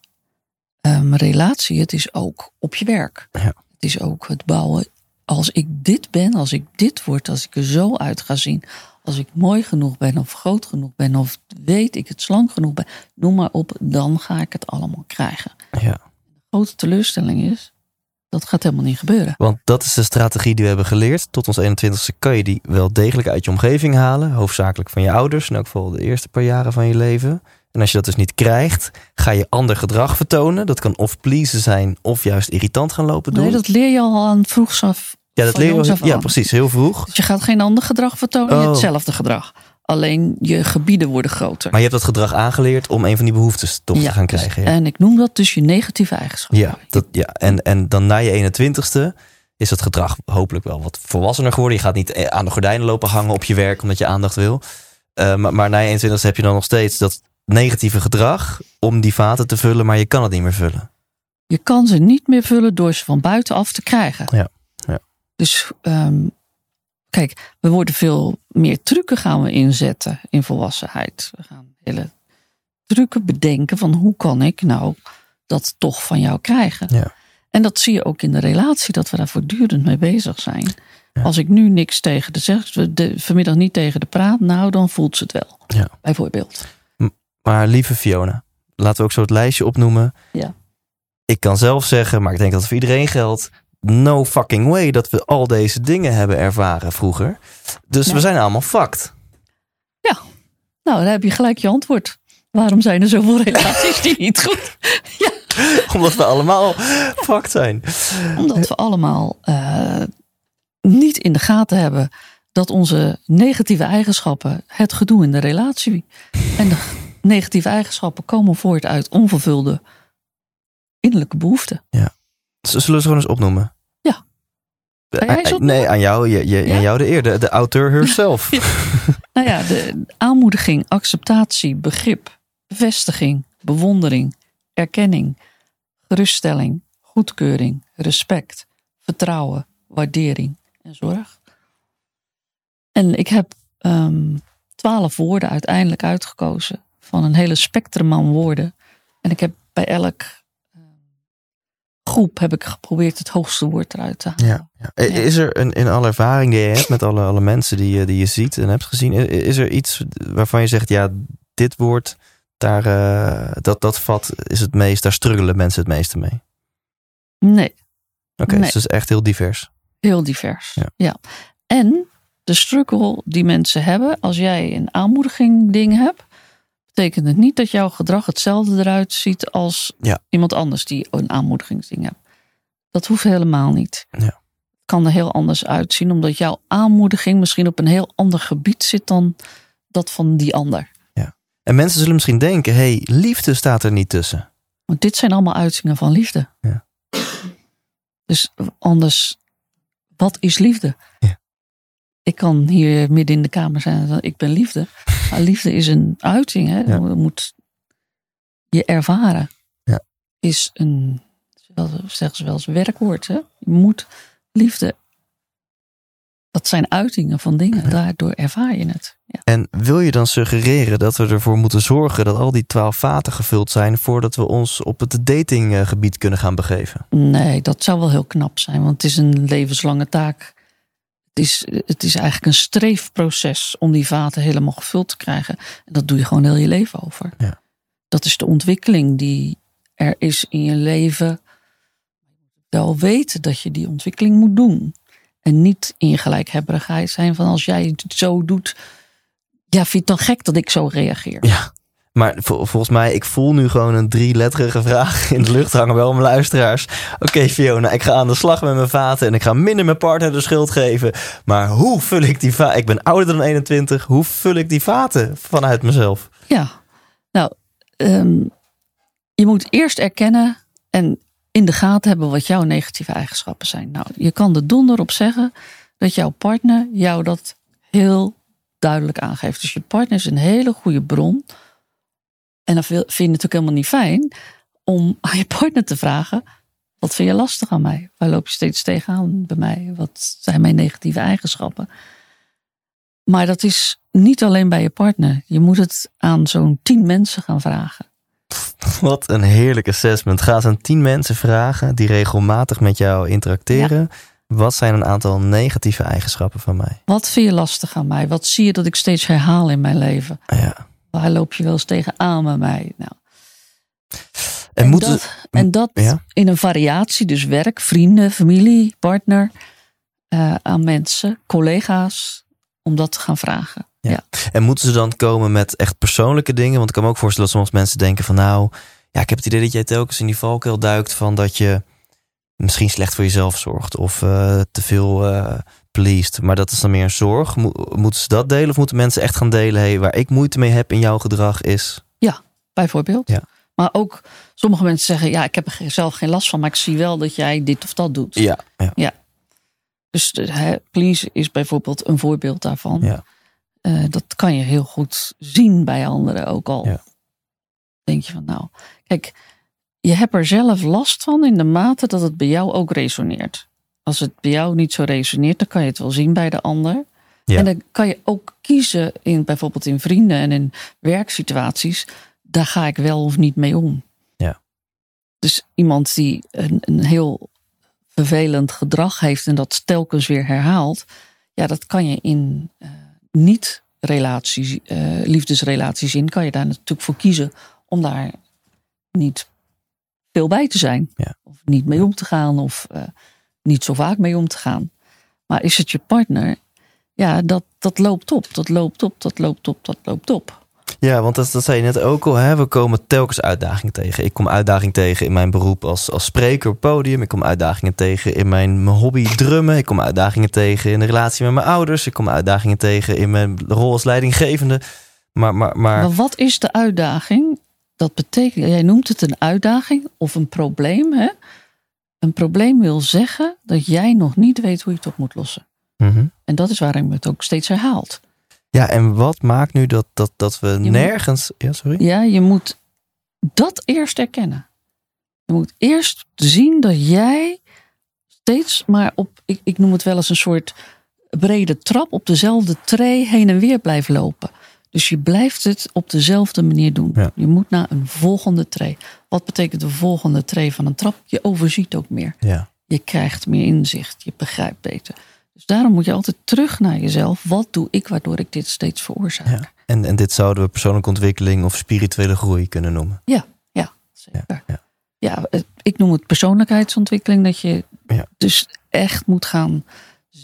ehm, relatie, het is ook op je werk. Ja. Het is ook het bouwen. Als ik dit ben, als ik dit word, als ik er zo uit ga zien, als ik mooi genoeg ben of groot genoeg ben of weet ik het slank genoeg ben, noem maar op, dan ga ik het allemaal krijgen. ja. Grote teleurstelling is, dat gaat helemaal niet gebeuren. Want dat is de strategie die we hebben geleerd. Tot ons 21ste kan je die wel degelijk uit je omgeving halen. Hoofdzakelijk van je ouders. In elk geval de eerste paar jaren van je leven. En als je dat dus niet krijgt, ga je ander gedrag vertonen. Dat kan of pleasen zijn of juist irritant gaan lopen doen. Nee, dat leer je al aan vroegs af. ja, dat leer je Ja, precies. Heel vroeg. Dus je gaat geen ander gedrag vertonen, Oh. hetzelfde gedrag. Alleen je gebieden worden groter. Maar je hebt dat gedrag aangeleerd om een van die behoeftes toch te gaan krijgen. Ja, En ik noem dat dus je negatieve eigenschappen. ja, dat, ja. En, en dan na je 21ste is dat gedrag hopelijk wel wat volwassener geworden. Je gaat niet eh, aan de gordijnen lopen hangen op je werk omdat je aandacht wil. Eh, maar, maar na je 21ste heb je dan nog steeds dat negatieve gedrag om die vaten te vullen, maar je kan het niet meer vullen. Je kan ze niet meer vullen door ze van buitenaf te krijgen. Ja, ja. Dus ehm, kijk, we worden veel meer trucken gaan we inzetten in volwassenheid. We gaan hele trucken bedenken van hoe kan ik nou dat toch van jou krijgen. Ja. En dat zie je ook in de relatie, dat we daar voortdurend mee bezig zijn. Ja. Als ik nu niks tegen de zeg, de, vanmiddag niet tegen de praat, nou dan voelt ze het wel. Ja. Bijvoorbeeld. Maar lieve Fiona, laten we ook zo het lijstje opnoemen. Ja. Ik kan zelf zeggen, maar ik denk dat het voor iedereen geldt. No fucking way dat we al deze dingen hebben ervaren vroeger. Dus Ja. we zijn allemaal fucked. Nou, dan heb je gelijk je antwoord. Waarom zijn er zoveel relaties die niet goed? Ja, Omdat we allemaal fucked zijn. omdat we allemaal eh, niet in de gaten hebben dat onze negatieve eigenschappen het gedoe in de relatie. En de negatieve eigenschappen komen voort uit onvervulde innerlijke behoeften. Z- Zullen we ze gewoon eens opnoemen? Ja. Eh, opnoemen? Nee, aan jou, je, je, Ja? aan jou de eer. De, de auteur herself. Nou ja, de aanmoediging, acceptatie, begrip, bevestiging, bewondering, erkenning, geruststelling, goedkeuring, respect, vertrouwen, waardering en zorg. En ik heb ehm, twaalf woorden uiteindelijk uitgekozen van een hele spectrum aan woorden. En ik heb bij elk groep heb ik geprobeerd het hoogste woord eruit te halen. Ja, ja. Is er een, in alle ervaring die je hebt met alle, alle mensen die, je- die je ziet en hebt gezien, is er iets waarvan je zegt, ja, dit woord, daar, eh, dat, dat vat is het meest, daar struggelen mensen het meeste mee? Nee, Oké, Nee. dus het is echt heel divers. Heel divers. Ja. Ja. En de struggle die mensen hebben, als jij een aanmoediging ding hebt, betekent het niet dat jouw gedrag hetzelfde eruit ziet als Ja. iemand anders die een aanmoedigingsding hebt. Dat hoeft helemaal niet. Ja. kan er heel anders uitzien, omdat jouw aanmoediging misschien op een heel ander gebied zit dan dat van die ander. En mensen zullen misschien denken: hé, hey, liefde staat er niet tussen. Want dit zijn allemaal uitingen van liefde. Ja. Dus anders, wat is liefde? Ja. Ik kan hier midden in de kamer zijn en ik ben liefde. Liefde is een uiting. Hè? Ja. Je moet je ervaren. Ja. Is een, zeggen ze wel eens, werkwoord. Hè? Je moet liefde. Dat zijn uitingen van dingen. Daardoor ervaar je het. Ja. En wil je dan suggereren dat we ervoor moeten zorgen dat al die twaalf vaten gevuld zijn voordat we ons op het datinggebied kunnen gaan begeven? Nee, dat zou wel heel knap zijn, want het is een levenslange taak. Het is, het is eigenlijk een streefproces om die vaten helemaal gevuld te krijgen. En dat doe je gewoon heel je leven over. Ja. Dat is de ontwikkeling die er is in je leven. Wel weten dat je die ontwikkeling moet doen. En niet in je gelijkhebberigheid zijn van als jij het zo doet. Ja, vind je het dan gek dat ik zo reageer? Ja. Maar vol- volgens mij, ik voel nu gewoon een drieletterige vraag in de lucht hangen bij mijn luisteraars. Oké Fiona, ik ga aan de slag met mijn vaten en ik ga minder mijn partner de schuld geven. Maar hoe vul ik die vaten? Ik ben ouder dan 21. Hoe vul ik die vaten vanuit mezelf? Ja, nou, ehm, je moet eerst erkennen en in de gaten hebben wat jouw negatieve eigenschappen zijn. Nou, je kan er donder op zeggen dat jouw partner jou dat heel duidelijk aangeeft. Dus je partner is een hele goede bron. En dan vind je het natuurlijk helemaal niet fijn om aan je partner te vragen: wat vind je lastig aan mij? Waar loop je steeds tegenaan bij mij? Wat zijn mijn negatieve eigenschappen? Maar dat is niet alleen bij je partner. Je moet het aan zo'n tien mensen gaan vragen. Wat een heerlijk assessment. Ga eens aan tien mensen vragen die regelmatig met jou interacteren. Wat zijn een aantal negatieve eigenschappen van mij? Wat vind je lastig aan mij? Wat zie je dat ik steeds herhaal in mijn leven? Ja. Waar loop je wel eens tegenaan bij mij? Nou, En, moeten dat, en dat Ja. in een variatie, dus werk, vrienden, familie, partner, eh, aan mensen, collega's, om dat te gaan vragen. Ja. Ja. En moeten ze dan komen met echt persoonlijke dingen? Want ik kan me ook voorstellen dat sommige mensen denken van nou, ja, ik heb het idee dat jij telkens in die valkuil duikt van dat je misschien slecht voor jezelf zorgt of eh, te veel eh pleased. Maar dat is dan meer een zorg. Mo- moeten ze dat delen of moeten mensen echt gaan delen? Hey, waar ik moeite mee heb in jouw gedrag is. bijvoorbeeld. Ja. Maar ook sommige mensen zeggen, ja, ik heb er zelf geen last van, maar ik zie wel dat jij dit of dat doet. Ja, ja. Dus de, hè, please is bijvoorbeeld een voorbeeld daarvan. Ja. Eh, dat kan je heel goed zien bij anderen ook al. Ja. Denk je van, nou, kijk, je hebt er zelf last van in de mate dat het bij jou ook resoneert. Als het bij jou niet zo resoneert, dan kan je het wel zien bij de ander. Ja. En dan kan je ook kiezen in bijvoorbeeld in vrienden en in werksituaties. Daar ga ik wel of niet mee om. Ja. Dus iemand die een, een heel vervelend gedrag heeft en dat telkens weer herhaalt. Ja, dat kan je in eh, niet-relaties, eh, liefdesrelaties in, kan je daar natuurlijk voor kiezen om daar niet veel bij te zijn. Ja. Of niet mee om te gaan of eh, niet zo vaak mee om te gaan. Maar is het je partner? Ja, dat, dat loopt op, dat loopt op, dat loopt op, dat loopt op. Ja, want dat, dat zei je net ook al. Hè? We komen telkens uitdagingen tegen. Ik kom uitdagingen tegen in mijn beroep als, als spreker op podium. Ik kom uitdagingen tegen in mijn, mijn hobby drummen. Ik kom uitdagingen tegen in de relatie met mijn ouders. Ik kom uitdagingen tegen in mijn rol als leidinggevende. Maar, maar, maar Maar wat is de uitdaging? Dat betekent, jij noemt het een uitdaging of een probleem. Hè? Een probleem wil zeggen dat jij nog niet weet hoe je het op moet lossen. Mhm. En dat is waarom het ook steeds herhaalt. ja, en wat maakt nu dat, dat, dat we nergens. Ja, sorry. Ja, je moet dat eerst erkennen. Je moet eerst zien dat jij steeds maar op, ik, ik noem het wel eens een soort brede trap, op dezelfde tree heen en weer blijft lopen. Dus je blijft het op dezelfde manier doen. Ja. Je moet naar een volgende tree. Wat betekent de volgende tree van een trap? Je overziet ook meer. Ja. Je krijgt meer inzicht. Je begrijpt beter. Dus daarom moet je altijd terug naar jezelf. Wat doe ik waardoor ik dit steeds veroorzaak? Ja. En, en dit zouden we persoonlijke ontwikkeling of spirituele groei kunnen noemen. Ja, zeker. Ja, Ja, ja. het- ik noem het persoonlijkheidsontwikkeling. Dat je Ja. dus echt moet gaan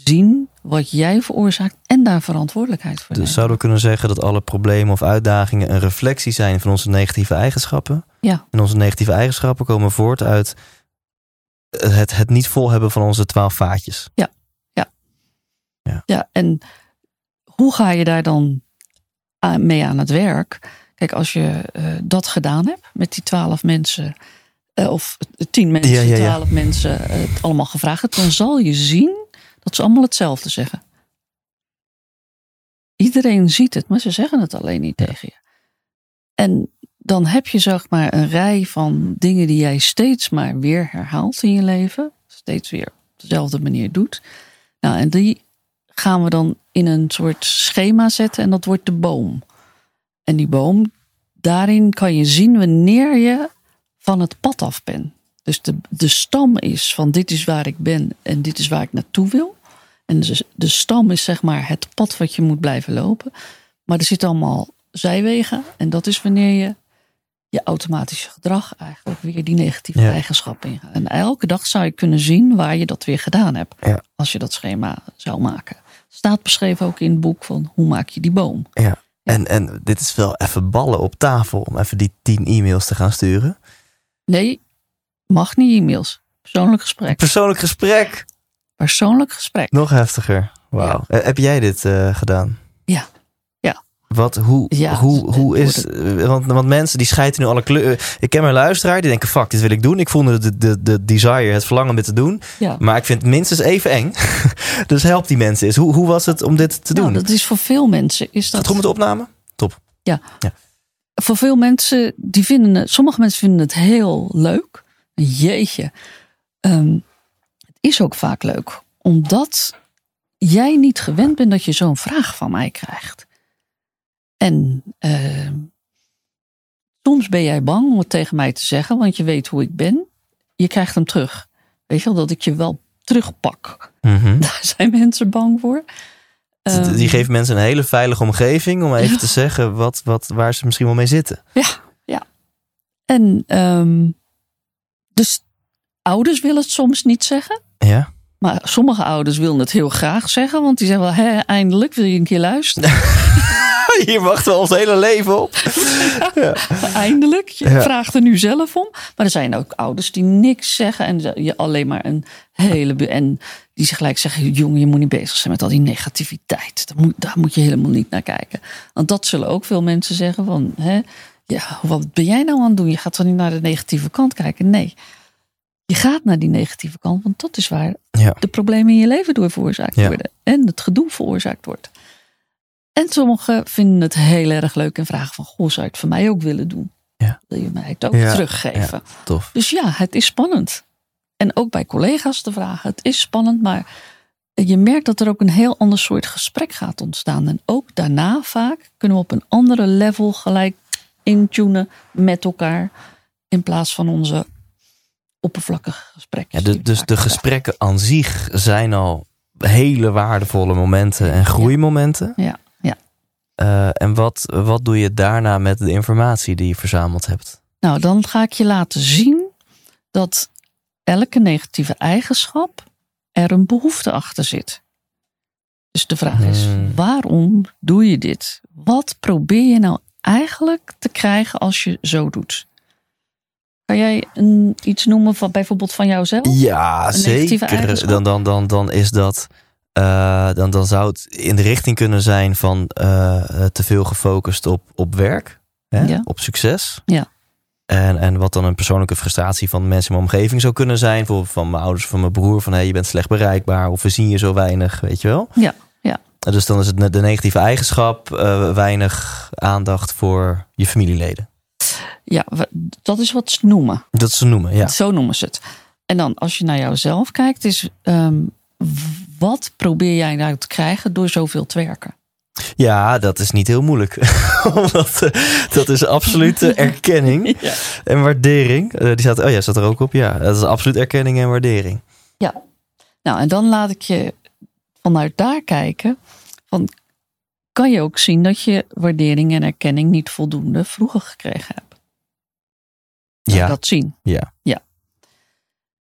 zien wat jij veroorzaakt en daar verantwoordelijkheid voor Dus nemen. zouden we kunnen zeggen dat alle problemen of uitdagingen een reflectie zijn van onze negatieve eigenschappen? Ja. En onze negatieve eigenschappen komen voort uit het, het niet vol hebben van onze twaalf vaatjes. Ja, en hoe ga je daar dan mee aan het werk? Kijk, als je eh, dat gedaan hebt met die twaalf mensen, eh, of tien mensen, Ja, ja, ja. twaalf mensen, eh, het allemaal gevraagd hebt, dan zal je zien dat ze allemaal hetzelfde zeggen. Iedereen ziet het, maar ze zeggen het alleen niet tegen je. En dan heb je zeg maar een rij van dingen die jij steeds maar weer herhaalt in je leven. Steeds weer op dezelfde manier doet. Nou, en die gaan we dan in een soort schema zetten en dat wordt de boom. En die boom, daarin kan je zien wanneer je van het pad af bent. Dus de, de stam is van dit is waar ik ben en dit is waar ik naartoe wil. En de, de stam is zeg maar het pad wat je moet blijven lopen. Maar er zitten allemaal zijwegen en dat is wanneer je je automatische gedrag eigenlijk weer die negatieve Ja. eigenschappen ingaat. En elke dag zou je kunnen zien waar je dat weer gedaan hebt. Ja. Als je dat schema zou maken. Staat beschreven ook in het boek van hoe maak je die boom. Ja. En, en dit is wel even ballen op tafel om even die tien e-mails te gaan sturen. Nee, mag niet e-mails. Persoonlijk gesprek. Persoonlijk gesprek. Persoonlijk gesprek. Nog heftiger. Wauw. Eh, Heb jij dit eh, gedaan? Ja. Ja. Wat, hoe, Ja, hoe, het hoe is... eh, Want, want mensen die scheiden nu alle kleuren. Ik ken mijn luisteraar, die denken, fuck, dit wil ik doen. Ik voelde de, de, de desire, het verlangen om dit te doen. Ja. Maar ik vind het minstens even eng. dus help die mensen eens. Hoe, hoe was het om dit te doen? Nou, dat is voor veel mensen is Gaat dat. het goed met de opname? Top. Voor veel mensen die vinden het. Sommige mensen vinden het heel leuk. Jeetje. Het is ook vaak leuk. Omdat jij niet gewend bent dat je zo'n vraag van mij krijgt. En ehm, soms ben jij bang om het tegen mij te zeggen, want je weet hoe ik ben. Je krijgt hem terug. Weet je wel, dat ik je wel terugpak. Mhm. Daar zijn mensen bang voor. Ehm, Die geven mensen een hele veilige omgeving om even Ja. te zeggen wat, wat, waar ze misschien wel mee zitten. En ehm, dus ouders willen het soms niet zeggen. Ja. Maar sommige ouders willen het heel graag zeggen. Want die zeggen wel, hè, eindelijk wil je een keer luisteren. Hier wachten we ons hele leven op. eindelijk. Je Ja. vraagt er nu zelf om. Maar er zijn ook ouders die niks zeggen. En je alleen maar een hele... En die gelijk zeggen, jongen, je moet niet bezig zijn met al die negativiteit. Daar moet, daar moet je helemaal niet naar kijken. Want dat zullen ook veel mensen zeggen van... Hè, ja, wat ben jij nou aan het doen? Je gaat toch niet naar de negatieve kant kijken? Nee. Je gaat naar die negatieve kant, want dat is waar Ja. de problemen in je leven door veroorzaakt Ja. worden. En het gedoe veroorzaakt wordt. En sommigen vinden het heel erg leuk en vragen van... Goh, zou je het voor mij ook willen doen? Ja. Wil je mij het ook Ja, teruggeven? Tof. Dus ja, het is spannend. En ook bij collega's te vragen. Het is spannend, maar je merkt dat er ook een heel ander soort gesprek gaat ontstaan. En ook daarna vaak kunnen we op een andere level gelijk intunen met elkaar. In plaats van onze oppervlakkige gesprekken. Ja, de- dus de gesprekken aan zich zijn al hele waardevolle momenten en groeimomenten. Ja, ja. Eh, en wat, wat doe je daarna met de informatie die je verzameld hebt? Nou, dan ga ik je laten zien dat elke negatieve eigenschap er een behoefte achter zit. Dus de vraag is: Hmm. waarom doe je dit? Wat probeer je nou eigenlijk te krijgen als je zo doet? Kan jij een, iets noemen van bijvoorbeeld van jouzelf? Ja, Een zeker. Dan, dan, dan, dan is dat. eh, dan, dan zou het in de richting kunnen zijn van eh, te veel gefocust op, op werk, hè? Ja. op succes. Ja. En, en wat dan een persoonlijke frustratie van mensen in mijn omgeving zou kunnen zijn. Bijvoorbeeld van mijn ouders, van mijn broer. Van hey, je bent slecht bereikbaar of we zien je zo weinig, weet je wel. Ja, ja. Dus dan is het de negatieve eigenschap eh, weinig aandacht voor je familieleden. Ja, dat is wat ze noemen. Dat ze noemen, ja. Zo noemen ze het. En dan als je naar jouzelf kijkt, is ehm, wat probeer jij nou te krijgen door zoveel te werken? Ja, dat is niet heel moeilijk. Omdat, eh, dat is absolute erkenning Ja. en waardering. Eh, die staat, oh ja, staat er ook op. Ja, dat is absoluut erkenning en waardering. Ja. Nou, en dan laat ik je vanuit daar kijken. Van, kan je ook zien dat je waardering en erkenning niet voldoende vroeger gekregen hebt? Ja, Dat zien. ja. Ja.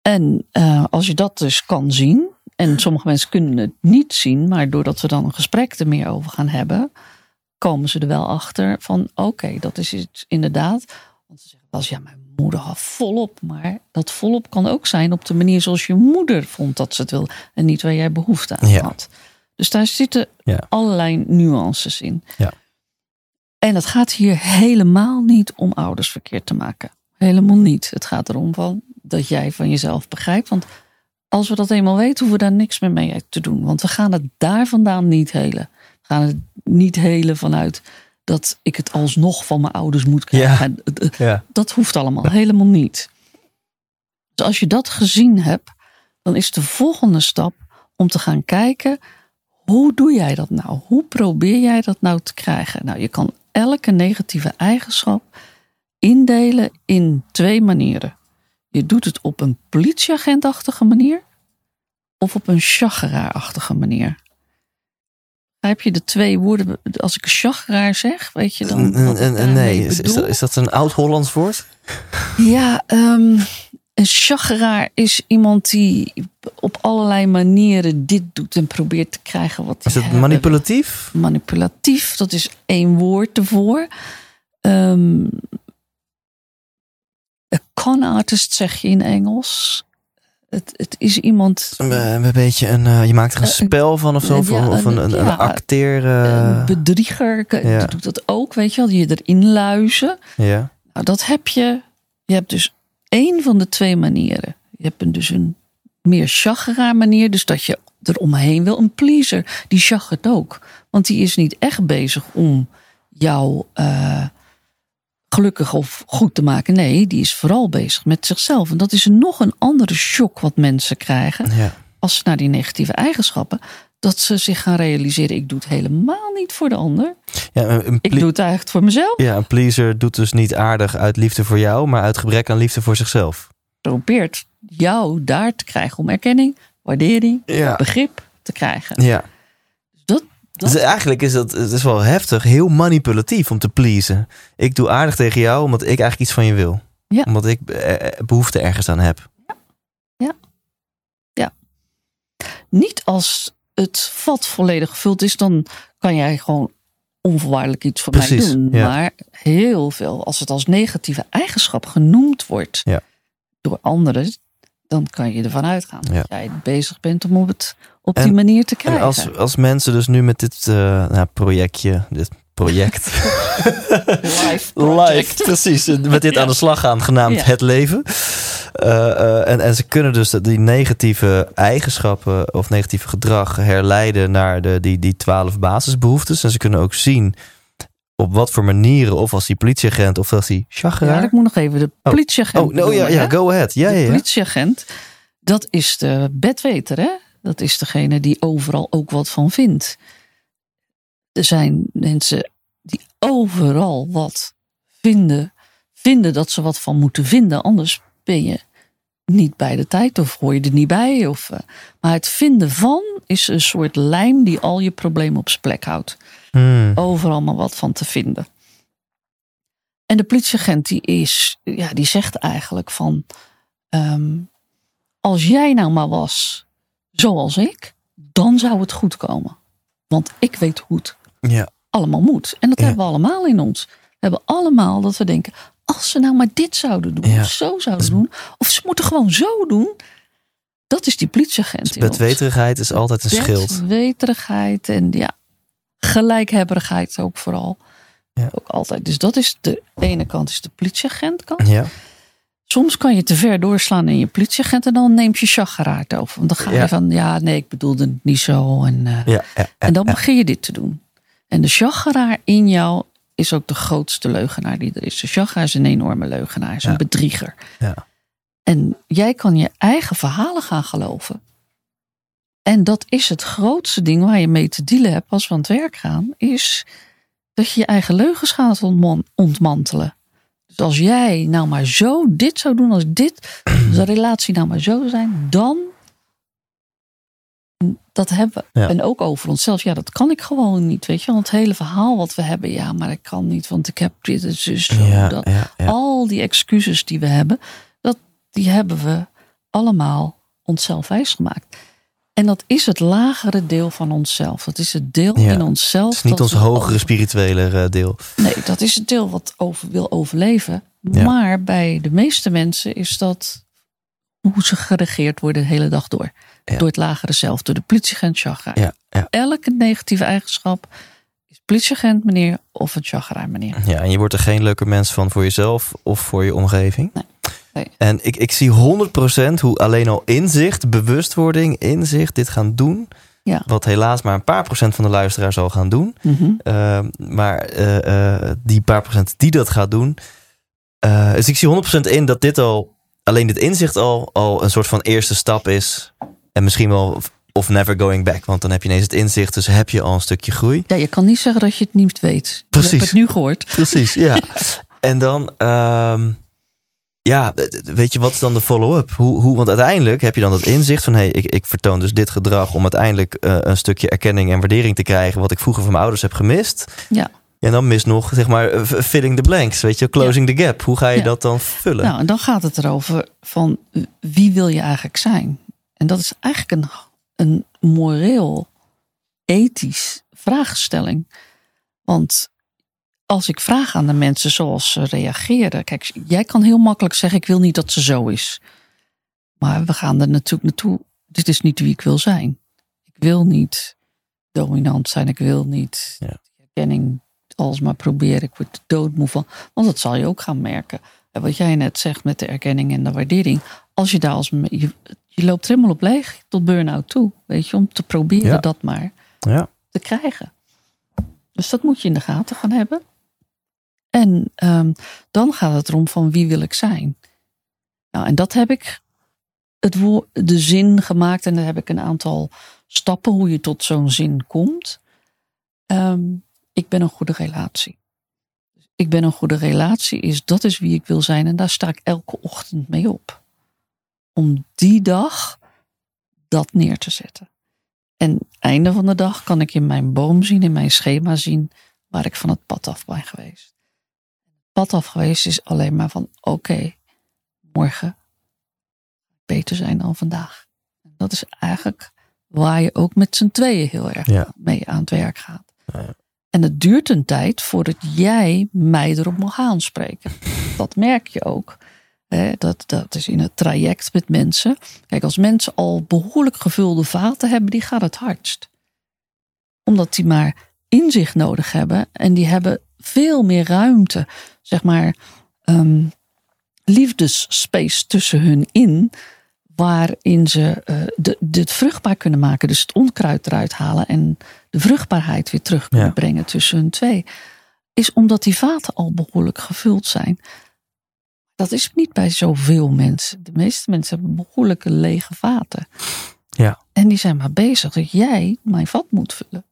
En eh, als je dat dus kan zien, en sommige mensen kunnen het niet zien, maar doordat we dan een gesprek er meer over gaan hebben, komen ze er wel achter van: oké, dat is iets inderdaad. Want ze zeggen wel eens, ja, mijn moeder had volop. Maar dat volop kan ook zijn op de manier zoals je moeder vond dat ze het wil. En niet waar jij behoefte aan Ja. had. Dus daar zitten Ja. allerlei nuances in. Ja. En het gaat hier helemaal niet om ouders verkeerd te maken. Helemaal niet. Het gaat erom van dat jij van jezelf begrijpt. Want als we dat eenmaal weten, hoeven we daar niks meer mee te doen. Want we gaan het daar vandaan niet helen. We gaan het niet helen vanuit dat ik het alsnog van mijn ouders moet krijgen. Ja. Dat hoeft allemaal helemaal niet. Dus als je dat gezien hebt, dan is de volgende stap om te gaan kijken: hoe doe jij dat nou? Hoe probeer jij dat nou te krijgen? Nou, je kan elke negatieve eigenschap indelen in twee manieren. Je doet het op een politieagentachtige manier of op een chageraarachtige manier. Begrijp je de twee woorden? Als ik chageraar zeg, weet je dan. En- nee, is, dat, is dat een oud-Hollands woord? Ja, ehm, een chageraar is iemand die op allerlei manieren dit doet en probeert te krijgen wat hij Is het manipulatief? Manipulatief, dat is één woord ervoor. Ehm een con artist zeg je in Engels. Het, het is iemand. Een, een beetje een, eh, je maakt er een Eh, spel van of zo? Of, ja, of een, een, een ja, acteer... Een eh, bedrieger ja. doet dat ook, weet je wel. Je erin luizen. ja. Nou, dat heb je. Je hebt dus één van de twee manieren. Je hebt een, dus een meer chageraar manier. Dus dat je er omheen wil. Een pleaser, die chagert ook. Want die is niet echt bezig om jou eh, gelukkig of goed te maken. Nee, die is vooral bezig met zichzelf. En dat is nog een andere shock wat mensen krijgen. ja. Als ze naar die negatieve eigenschappen. Dat ze zich gaan realiseren. Ik doe het helemaal niet voor de ander. ja Ik doe het eigenlijk voor mezelf. ja, een pleaser doet dus niet aardig uit liefde voor jou, maar uit gebrek aan liefde voor zichzelf. probeert jou daar te krijgen om erkenning, waardering, Ja. begrip te krijgen. Ja. Dat, Dus eigenlijk is dat het is wel heftig, heel manipulatief om te pleasen. Ik doe aardig tegen jou omdat ik eigenlijk iets van je wil. Ja. Omdat ik eh, behoefte ergens aan heb. niet als het vat volledig gevuld is, dan kan jij gewoon onvoorwaardelijk iets voor mij doen. ja. Maar heel veel, als het als negatieve eigenschap genoemd wordt Ja. door anderen, dan kan je ervan uitgaan Ja. dat jij bezig bent om op, het, op En- die manier te En krijgen. als, als mensen dus nu met dit eh, nou, projectje, dit project, live, project. live, precies, met dit Ja. aan de slag gaan, genaamd Ja. het leven. Eh, eh, en, en ze kunnen dus die negatieve eigenschappen of negatieve gedrag herleiden naar de, die, die twaalf basisbehoeftes. En ze kunnen ook zien op wat voor manieren, of als die politieagent of als die Ja, chageraar. ik moet nog even de Oh. politieagent Oh, no, ja, ja, go ahead. Ja, de ja, ja. politieagent, dat is de bedweter, hè? Dat is degene die overal ook wat van vindt. Er zijn mensen die overal wat vinden, vinden dat ze wat van moeten vinden, anders ben je niet bij de tijd of hoor je er niet bij. Of, eh, maar het vinden van is een soort lijm die al je problemen op zijn plek houdt Hmm. overal maar wat van te vinden. En de politieagent die is, ja, die zegt eigenlijk van, ehm, als jij nou maar was zoals ik, dan zou het goed komen. Want ik weet hoe het Ja. allemaal moet. En dat Ja. hebben we allemaal in ons. We hebben allemaal dat we denken, als ze nou maar dit zouden doen, Ja. of zo zouden doen, of ze moeten gewoon zo doen. Dat is die politieagent in ons. Bedweterigheid is altijd een schild. Weterigheid en ja, gelijkhebberigheid ook vooral. Ja. Ook altijd. Dus dat is de ene kant, is de politieagentkant. Ja. Soms kan je te ver doorslaan in je politieagent en dan neemt je chageraard over. Want dan ga je Ja. van, ja, nee, ik bedoelde het niet zo. En, eh, Ja, ja, ja, en dan begin je dit te doen. En de chageraar in jou is ook de grootste leugenaar die er is. De chageraar is een enorme leugenaar, is een bedrieger. Ja. En jij kan je eigen verhalen gaan geloven. En dat is het grootste ding waar je mee te dealen hebt als we aan het werk gaan. Is dat je je eigen leugens gaat ontman- ontmantelen. Dus als jij nou maar zo dit zou doen, als dit, als de relatie nou maar zo zou zijn, dan. Dat hebben we. Ja. En ook over onszelf. Ja, dat kan ik gewoon niet. Weet je, want het hele verhaal wat we hebben. Ja, maar ik kan niet, want ik heb dit en zus. Zo, Ja, dat. ja. Al die excuses die we hebben, dat, die hebben we allemaal onszelf wijsgemaakt. En dat is het lagere deel van onszelf. Dat is het deel Ja. in onszelf. Het is niet ons hogere over- spirituele eh, deel. Nee, dat is het deel wat over, wil overleven. Ja. Maar bij de meeste mensen is dat hoe ze geregeerd worden de hele dag door. Ja. Door het lagere zelf, door de politieagent ja. Elke negatieve eigenschap is politieagent meneer of een chagrijn meneer. Ja, en je wordt er geen leuker mens van voor jezelf of voor je omgeving. Nee, nee. En ik, ik zie 100% hoe alleen al inzicht, bewustwording, inzicht dit gaan doen. Ja. Wat helaas maar een paar procent van de luisteraar zal gaan doen. Mhm. Uh, maar eh, uh, die paar procent die dat gaat doen. Uh, dus ik zie 100% in dat dit al, alleen dit inzicht al, al een soort van eerste stap is. En misschien wel of never going back. Want dan heb je ineens het inzicht, dus heb je al een stukje groei. Ja, je kan niet zeggen dat je het niet weet. Precies. Je hebt het nu gehoord. Precies, ja. en dan, um, ja, weet je, wat is dan de follow-up? Hoe, hoe, want uiteindelijk heb je dan het inzicht van... hé, hey, ik, ik vertoon dus dit gedrag om uiteindelijk uh, een stukje erkenning en waardering te krijgen... wat ik vroeger van mijn ouders heb gemist. Ja. En dan mis nog, zeg maar, filling the blanks, weet je, closing ja. the gap. Hoe ga je ja. dat dan vullen? Nou, en dan gaat het erover van wie wil je eigenlijk zijn? En dat is eigenlijk een, een moreel, ethisch vraagstelling. Want als ik vraag aan de mensen zoals ze reageren. Kijk, jij kan heel makkelijk zeggen: Ik wil niet dat ze zo is. Maar we gaan er natuurlijk naartoe. Dit is niet wie ik wil zijn. Ik wil niet dominant zijn. Ik wil niet ja. erkenning alsmaar proberen. Ik word doodmoe van. Want dat zal je ook gaan merken. En wat jij net zegt met de erkenning en de waardering. Als je daar als. Je, je loopt helemaal op leeg tot burn-out toe. Weet je, om te proberen ja. dat maar ja. te krijgen. Dus dat moet je in de gaten gaan hebben. En um, dan gaat het erom van wie wil ik zijn. Nou, en dat heb ik het de zin gemaakt. En daar heb ik een aantal stappen hoe je tot zo'n zin komt. Um, ik ben een goede relatie. Ik ben een goede relatie is dat is wie ik wil zijn. En daar sta ik elke ochtend mee op. Om die dag dat neer te zetten. En einde van de dag kan ik in mijn boom zien, in mijn schema zien, waar ik van het pad af ben geweest. Pad af geweest is alleen maar van oké, okay, morgen beter zijn dan vandaag. Dat is eigenlijk waar je ook met z'n tweeën heel erg ja. mee aan het werk gaat. Ja. En het duurt een tijd voordat jij mij erop mag aanspreken. Dat merk je ook. Dat, dat is in het traject met mensen. Kijk, als mensen al behoorlijk gevulde vaten hebben, die gaat het hardst. Omdat die maar inzicht nodig hebben. En die hebben veel meer ruimte, zeg maar, um, liefdesspace tussen hun in. Waarin ze uh, de, het vruchtbaar kunnen maken. Dus het onkruid eruit halen. En de vruchtbaarheid weer terug kunnen Ja. brengen tussen hun twee. Is omdat die vaten al behoorlijk gevuld zijn. Dat is niet bij zoveel mensen. De meeste mensen hebben behoorlijke lege vaten. Ja. En die zijn maar bezig dat jij mijn vat moet vullen.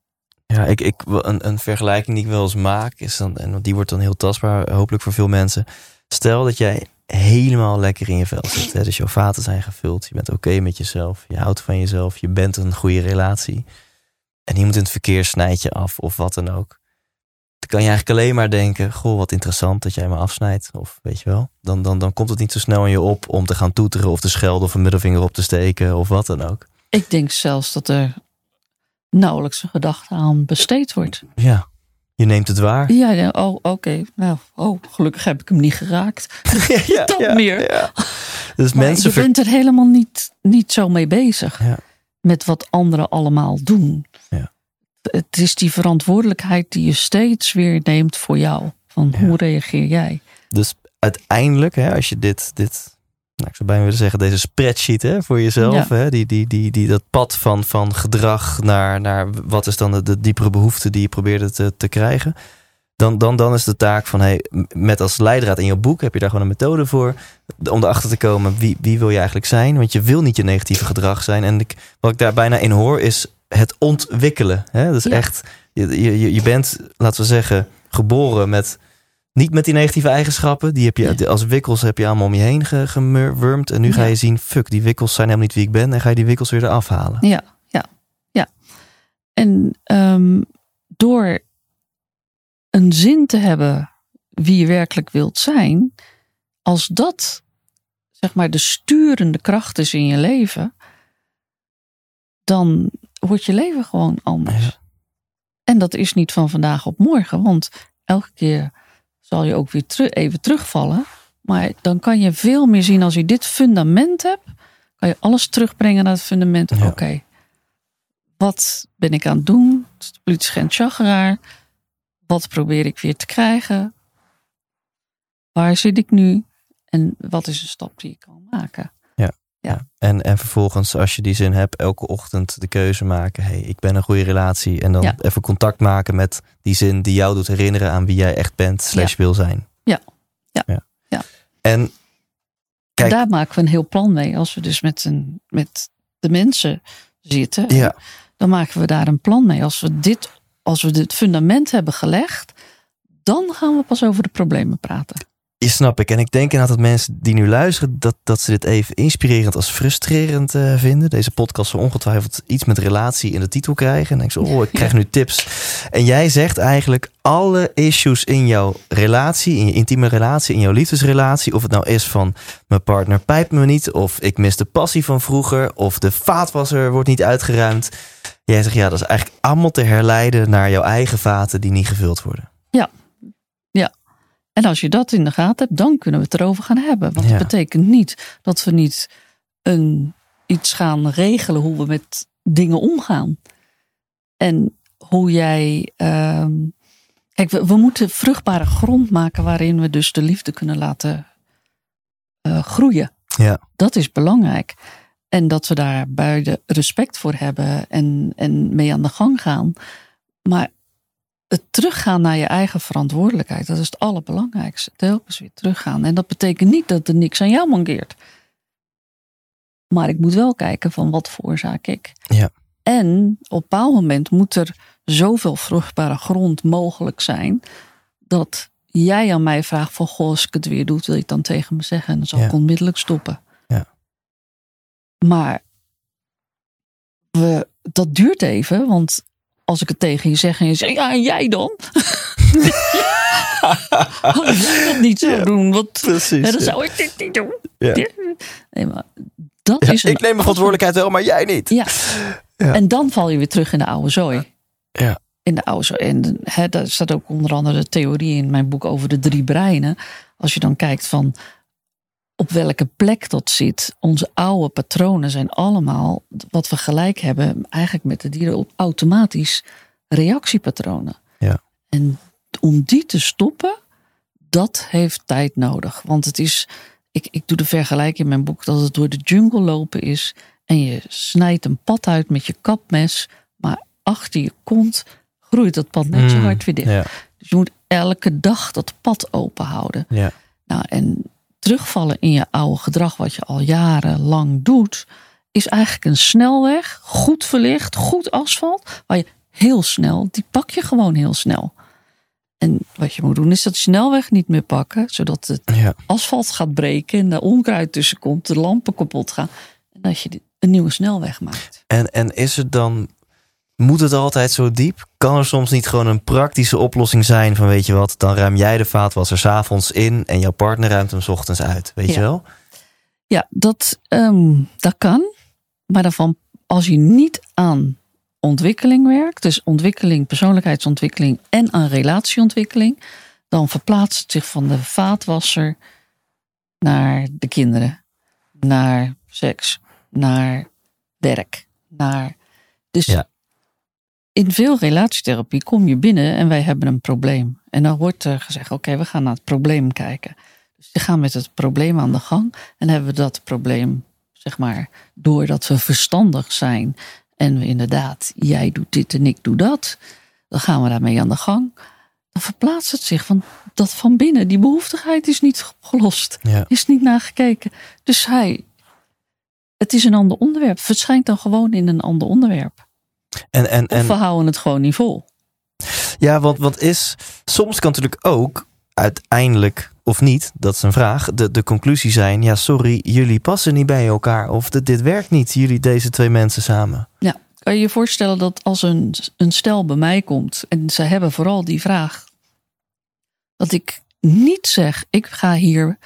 Ja, ik, ik, een, een vergelijking die ik wel eens maak, is dan, en die wordt dan heel tastbaar, hopelijk voor veel mensen. Stel dat jij helemaal lekker in je vel zit. Hè? Dus jouw vaten zijn gevuld, je bent oké met jezelf, je houdt van jezelf, je bent een goede relatie. En iemand in het verkeer snijdt je af of wat dan ook. Dan kan je eigenlijk alleen maar denken, goh, wat interessant dat jij me afsnijdt. Of weet je wel, dan, dan, dan komt het niet zo snel in je op om te gaan toeteren of te schelden of een middelvinger op te steken of wat dan ook. Ik denk zelfs dat er nauwelijks een gedachte aan besteed wordt. Ja, je neemt het waar. Ja, ja oh, oké. Nou, oh, gelukkig heb ik hem niet geraakt. ja, meer. ja. Dus Maar mensen je bent er helemaal niet, niet zo mee bezig. Ja. Met wat anderen allemaal doen. Ja. Het is die verantwoordelijkheid die je steeds weer neemt voor jou. Van hoe reageer jij? Dus uiteindelijk, hè, als je dit, dit nou, ik zou bijna willen zeggen, deze spreadsheet hè, voor jezelf, Ja. hè, die, die, die, die, dat pad van, van gedrag naar, naar wat is dan de, de diepere behoefte die je probeerde te, te krijgen. Dan, dan, dan is de taak van, hey, met als leidraad in je boek heb je daar gewoon een methode voor. Om erachter te komen, wie, wie wil je eigenlijk zijn? Want je wil niet je negatieve gedrag zijn. En ik, wat ik daar bijna in hoor, is het ontwikkelen. Hè? Dus Ja. echt, je, je, je bent, laten we zeggen, geboren met niet met die negatieve eigenschappen. Die heb je als wikkels heb je allemaal om je heen ge- gemurwurmd. En nu ga je zien, fuck, die wikkels zijn helemaal niet wie ik ben. En ga je die wikkels weer eraf halen. Ja, ja, ja. En ehm, door een zin te hebben wie je werkelijk wilt zijn, als dat zeg maar de sturende kracht is in je leven, dan wordt je leven gewoon anders. Ja. En dat is niet van vandaag op morgen, want elke keer zal je ook weer teru- even terugvallen. Maar dan kan je veel meer zien als je dit fundament hebt, kan je alles terugbrengen naar het fundament. Ja. Oké, wat ben ik aan het doen? Het is de chageraar. Wat probeer ik weer te krijgen? Waar zit ik nu? En wat is een stap die ik kan maken? En, en vervolgens, als je die zin hebt, elke ochtend de keuze maken. hey, ik ben een goede relatie. En dan Ja. even contact maken met die zin die jou doet herinneren aan wie jij echt bent, slash wil zijn. Ja. Ja. Ja. En Kijk. Daar maken we een heel plan mee. Als we dus met, een, met de mensen zitten, ja, dan maken we daar een plan mee. Als we, dit, als we dit fundament hebben gelegd, dan gaan we pas over de problemen praten. Je snap ik. En ik denk inderdaad dat mensen die nu luisteren, dat, dat ze dit even inspirerend als frustrerend eh, vinden. Deze podcast zal ongetwijfeld iets met relatie in de titel krijgen. En denk zo, oh, ik krijg nu tips. En jij zegt eigenlijk alle issues in jouw relatie, in je intieme relatie, in jouw liefdesrelatie. Of het nou is van mijn partner pijpt me niet, of ik mis de passie van vroeger, of de vaatwasser wordt niet uitgeruimd. Jij zegt ja, dat is eigenlijk allemaal te herleiden naar jouw eigen vaten die niet gevuld worden. En als je dat in de gaten hebt, dan kunnen we het erover gaan hebben. Want Ja. dat betekent niet dat we niet een, iets gaan regelen hoe we met dingen omgaan. En hoe jij. ehm, kijk, we, we moeten vruchtbare grond maken waarin we dus de liefde kunnen laten eh, groeien. Ja. Dat is belangrijk. En dat we daar beide respect voor hebben en, en mee aan de gang gaan. Maar het teruggaan naar je eigen verantwoordelijkheid, dat is het allerbelangrijkste. Telkens weer teruggaan. En dat betekent niet dat er niks aan jou mankeert. Maar ik moet wel kijken van wat veroorzaak ik. Ja. En op een bepaald moment moet er zoveel vruchtbare grond mogelijk zijn. dat jij aan mij vraagt: van goh, als ik het weer doe, wil je het dan tegen me zeggen? En dan zal Ja. ik onmiddellijk stoppen. Ja. Maar we, dat duurt even, want als ik het tegen je zeg en je zegt: ja, en jij dan? Als jij dat niet zou doen, wat, Precies. dan zou ik dit niet doen. Ja. Nee, maar dat is een- ik neem mijn verantwoordelijkheid wel, maar jij niet. Ja. Ja. En dan val je weer terug in de oude zooi. Ja. In de oude zooi. En hè, daar staat ook onder andere de theorie in mijn boek over de drie breinen. Als je dan kijkt van op welke plek dat zit. Onze oude patronen zijn allemaal, wat we gelijk hebben, eigenlijk met de dieren, op automatisch reactiepatronen. Ja. En om die te stoppen, dat heeft tijd nodig. Want het is, ik, ik doe de vergelijking in mijn boek dat het door de jungle lopen is. En je snijdt een pad uit met je kapmes. Maar achter je kont groeit dat pad net zo Mm, hard weer dicht. Ja, Dus je moet elke dag dat pad open houden. ja. Nou, en terugvallen in je oude gedrag, wat je al jarenlang doet, is eigenlijk een snelweg, goed verlicht, goed asfalt, waar je heel snel, die pak je gewoon heel snel. En wat je moet doen, is dat snelweg niet meer pakken, zodat het ja. asfalt gaat breken en de onkruid tussen komt, de lampen kapot gaan. En dat je een nieuwe snelweg maakt. En, en is het dan, moet het altijd zo diep? Kan er soms niet gewoon een praktische oplossing zijn van weet je wat, dan ruim jij de vaatwasser s'avonds in en jouw partner ruimt hem 's ochtends uit, weet Ja. je wel? Ja, dat, ehm, dat kan. Maar daarvan, als je niet aan ontwikkeling werkt, dus ontwikkeling, persoonlijkheidsontwikkeling en aan relatieontwikkeling, dan verplaatst het zich van de vaatwasser naar de kinderen, naar seks, naar werk, naar. Dus Ja. In veel relatietherapie kom je binnen en wij hebben een probleem. En dan wordt er gezegd: oké, we gaan naar het probleem kijken. Dus we gaan met het probleem aan de gang en hebben we dat probleem, zeg maar, doordat we verstandig zijn en we inderdaad, jij doet dit en ik doe dat, dan gaan we daarmee aan de gang. Dan verplaatst het zich van dat van binnen. Die behoeftigheid is niet opgelost, Ja. is niet nagekeken. Dus hij, het is een ander onderwerp, verschijnt dan gewoon in een ander onderwerp. En, en, Of en we houden het gewoon niet vol. ja, want wat is, soms kan natuurlijk ook uiteindelijk, of niet, dat is een vraag, de, de conclusie zijn, ja sorry, jullie passen niet bij elkaar of dit, dit werkt niet, jullie deze twee mensen samen. Ja, kan je je voorstellen dat als een, een stel bij mij komt en ze hebben vooral die vraag, dat ik niet zeg, ik ga hier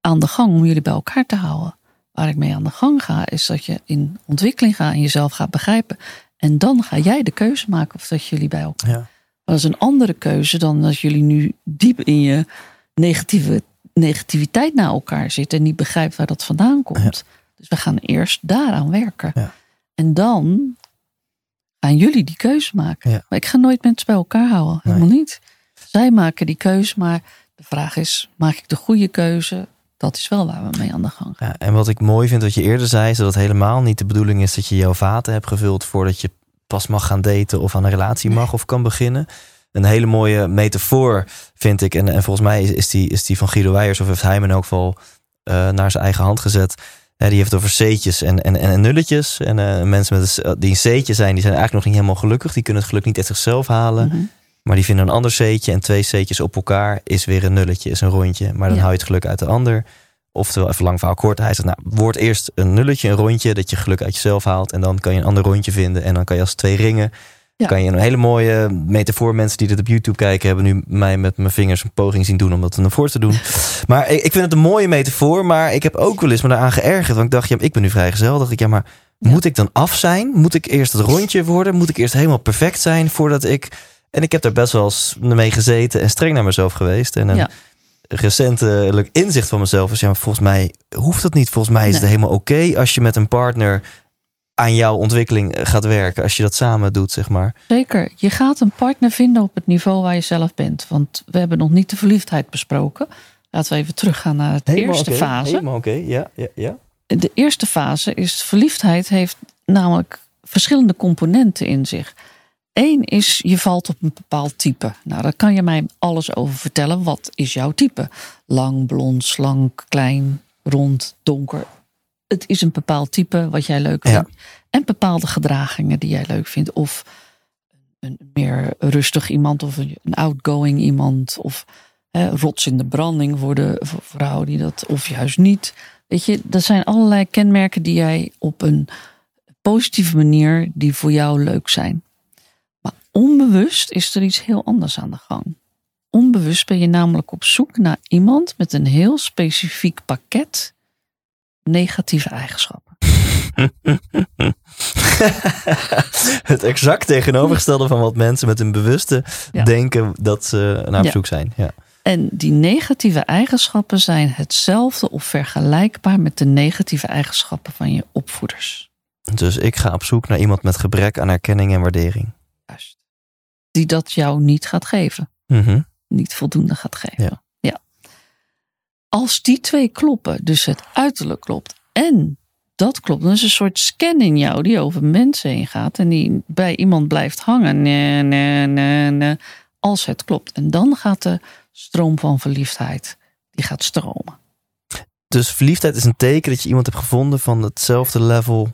aan de gang om jullie bij elkaar te houden. waar ik mee aan de gang ga, is dat je in ontwikkeling gaat en jezelf gaat begrijpen. En dan ga jij de keuze maken of dat jullie bij elkaar. Ja. Dat is een andere keuze dan dat jullie nu diep in je negatieve, negativiteit naar elkaar zitten en niet begrijpt waar dat vandaan komt. Dus we gaan eerst daaraan werken. Ja. En dan gaan jullie die keuze maken. Ja. Maar ik ga nooit mensen bij elkaar houden. Helemaal niet. Zij maken die keuze, maar de vraag is: maak ik de goede keuze? Dat is wel waar we mee aan de gang gaan. Ja, en wat ik mooi vind wat je eerder zei, is dat het helemaal niet de bedoeling is dat je jouw vaten hebt gevuld voordat je pas mag gaan daten of aan een relatie mag of kan beginnen. Een hele mooie metafoor vind ik. En, en volgens mij is, is, die, is die van Guido Weijers, of heeft hij hem in elk geval eh, naar zijn eigen hand gezet. Die heeft het over C'tjes en, en, en nulletjes. En eh, mensen met een, die een C'tje zijn, die zijn eigenlijk nog niet helemaal gelukkig. Die kunnen het geluk niet uit zichzelf halen. Mhm. Maar die vinden een ander C'tje en twee C'tjes op elkaar is weer een nulletje, is een rondje. Maar dan Ja. hou je het geluk uit de ander. Oftewel, even lang verhaal kort. Hij zegt, nou, word eerst een nulletje, een rondje, dat je geluk uit jezelf haalt. En dan kan je een ander rondje vinden. En dan kan je als twee ringen. Ja. Kan je een hele mooie metafoor. Mensen die dit op YouTube kijken, hebben nu mij met mijn vingers een poging zien doen om dat naar voor te doen. maar ik, ik vind het een mooie metafoor. Maar ik heb ook wel eens me daaraan geërgerd. Want ik dacht, ja, ik ben nu vrijgezel. Dacht ik, ja, maar Ja. moet ik dan af zijn? Moet ik eerst het rondje worden? Moet ik eerst helemaal perfect zijn voordat ik. En ik heb daar best wel eens mee gezeten en streng naar mezelf geweest. En een Ja. recentelijk inzicht van mezelf is: ja, maar volgens mij hoeft dat niet. Volgens mij is het helemaal oké als je met een partner aan jouw ontwikkeling eh, gaat werken. Als je dat samen doet, zeg maar. Zeker. Je gaat een partner vinden op het niveau waar je zelf bent. Want we hebben nog niet de verliefdheid besproken. Laten we even teruggaan naar de eerste fase. Helemaal oké, ja, ja, ja. De eerste fase is verliefdheid heeft namelijk verschillende componenten in zich. Eén is je valt op een bepaald type. Nou, daar kan je mij alles over vertellen. Wat is jouw type? Lang, blond, slank, klein, rond, donker. Het is een bepaald type wat jij leuk Ja. vindt. En bepaalde gedragingen die jij leuk vindt. Of een meer rustig iemand of een outgoing iemand. Of hè, rots in de branding voor de voor vrouw die dat. Of juist niet. Weet je, dat zijn allerlei kenmerken die jij op een positieve manier die voor jou leuk zijn. Onbewust is er iets heel anders aan de gang. Onbewust ben je namelijk op zoek naar iemand met een heel specifiek pakket negatieve eigenschappen. het exact tegenovergestelde van wat mensen met hun bewuste Ja. denken dat ze naar op Ja. zoek zijn. Ja. En die negatieve eigenschappen zijn hetzelfde of vergelijkbaar met de negatieve eigenschappen van je opvoeders. Dus ik ga op zoek naar iemand met gebrek aan erkenning en waardering. Juist. Die dat jou niet gaat geven. Mhm. niet voldoende gaat geven. Ja. ja. Als die twee kloppen, dus het uiterlijk klopt en dat klopt, dan is een soort scan in jou die over mensen heen gaat en die bij iemand blijft hangen. Nee, nee, nee, nee, als het klopt. En dan gaat de stroom van verliefdheid, die gaat stromen. Dus verliefdheid is een teken dat je iemand hebt gevonden van hetzelfde level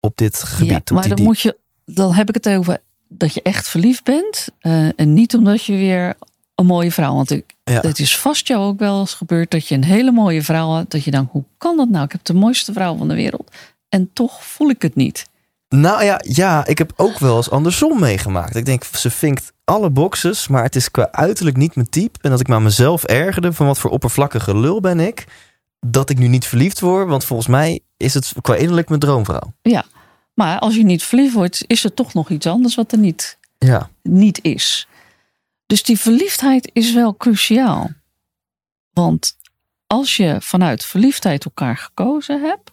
op dit gebied. ja, maar dan moet je, dan heb ik het over dat je echt verliefd bent eh, en niet omdat je weer een mooie vrouw. Want ik, Ja. het is vast jou ook wel eens gebeurd dat je een hele mooie vrouw had. Dat je denkt, hoe kan dat nou? Ik heb de mooiste vrouw van de wereld. En toch voel ik het niet. Nou ja, ja, ik heb ook wel eens andersom meegemaakt. Ik denk, ze vinkt alle boxes, maar het is qua uiterlijk niet mijn type. En dat ik me aan mezelf ergerde van wat voor oppervlakkige lul ben ik. Dat ik nu niet verliefd word, want volgens mij is het qua innerlijk mijn droomvrouw. Ja, maar als je niet verliefd wordt, is er toch nog iets anders wat er niet, Ja, niet is. Dus die verliefdheid is wel cruciaal. Want als je vanuit verliefdheid elkaar gekozen hebt,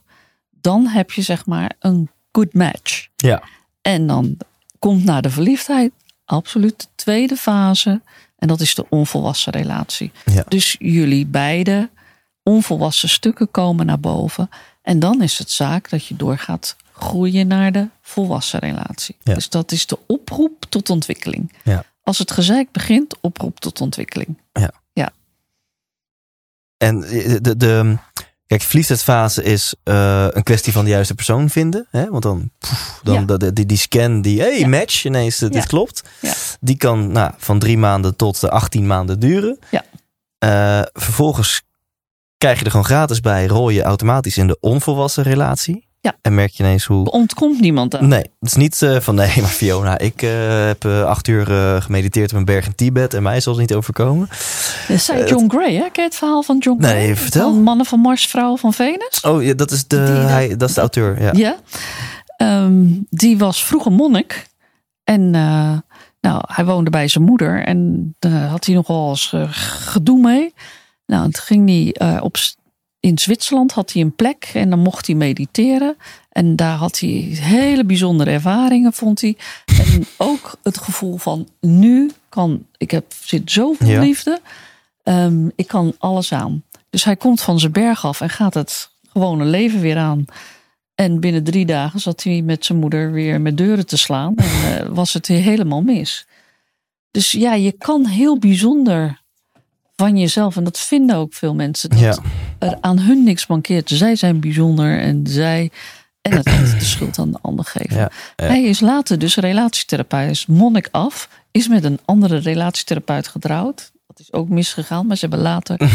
dan heb je zeg maar een good match. ja, En dan komt na de verliefdheid absoluut de tweede fase. En dat is de onvolwassen relatie. Ja. Dus jullie beide onvolwassen stukken komen naar boven. En dan is het zaak dat je doorgaat groeien naar de volwassen relatie. Ja. Dus dat is de oproep tot ontwikkeling. Ja. Als het gezeik begint, oproep tot ontwikkeling. En de, de, kijk, verliefdheidsfase is eh, een kwestie van de juiste persoon vinden. Hè? Want dan, poef, dan Ja. de- de- die, die scan, die hey, Ja. match, ineens, eh, dit Ja. klopt. Ja. Die kan nou, van drie maanden tot eh, 18 maanden duren. Ja. Eh, vervolgens krijg je er gewoon gratis bij, rol je automatisch in de onvolwassen relatie. Ja. En merk je ineens hoe... Ontkomt niemand aan. Nee, het is niet eh, van nee, maar Fiona, ik eh, heb eh, acht uur gemediteerd op een berg in Tibet en mij is het niet overkomen. Dat zei John Gray, hè? Ken je het verhaal van John Gray? Nee, vertel. Van mannen van Mars, vrouwen van Venus. Oh ja, dat is de, Die, hij, dat is de auteur. Ja. Ja. Ehm, die was vroeger monnik. En nou, hij woonde bij zijn moeder. En daar had hij nogal eens gedoe mee. Nou, toen ging hij op, in Zwitserland had hij een plek. En dan mocht hij mediteren. En daar had hij hele bijzondere ervaringen, vond hij. En ook het gevoel van nu kan, ik heb, zit zoveel Ja. liefde. Ehm, ik kan alles aan. Dus hij komt van zijn berg af en gaat het gewone leven weer aan. En binnen drie dagen zat hij met zijn moeder weer met deuren te slaan. En eh, was het helemaal mis. Dus ja, je kan heel bijzonder van jezelf. En dat vinden ook veel mensen. Dat Ja. er aan hun niks mankeert. Zij zijn bijzonder en zij. En het de schuld aan de ander geven. Ja, ja. Hij is later dus relatietherapeut. Hij is monnik af. Is met een andere relatietherapeut getrouwd. Dat is ook misgegaan. Maar ze hebben later.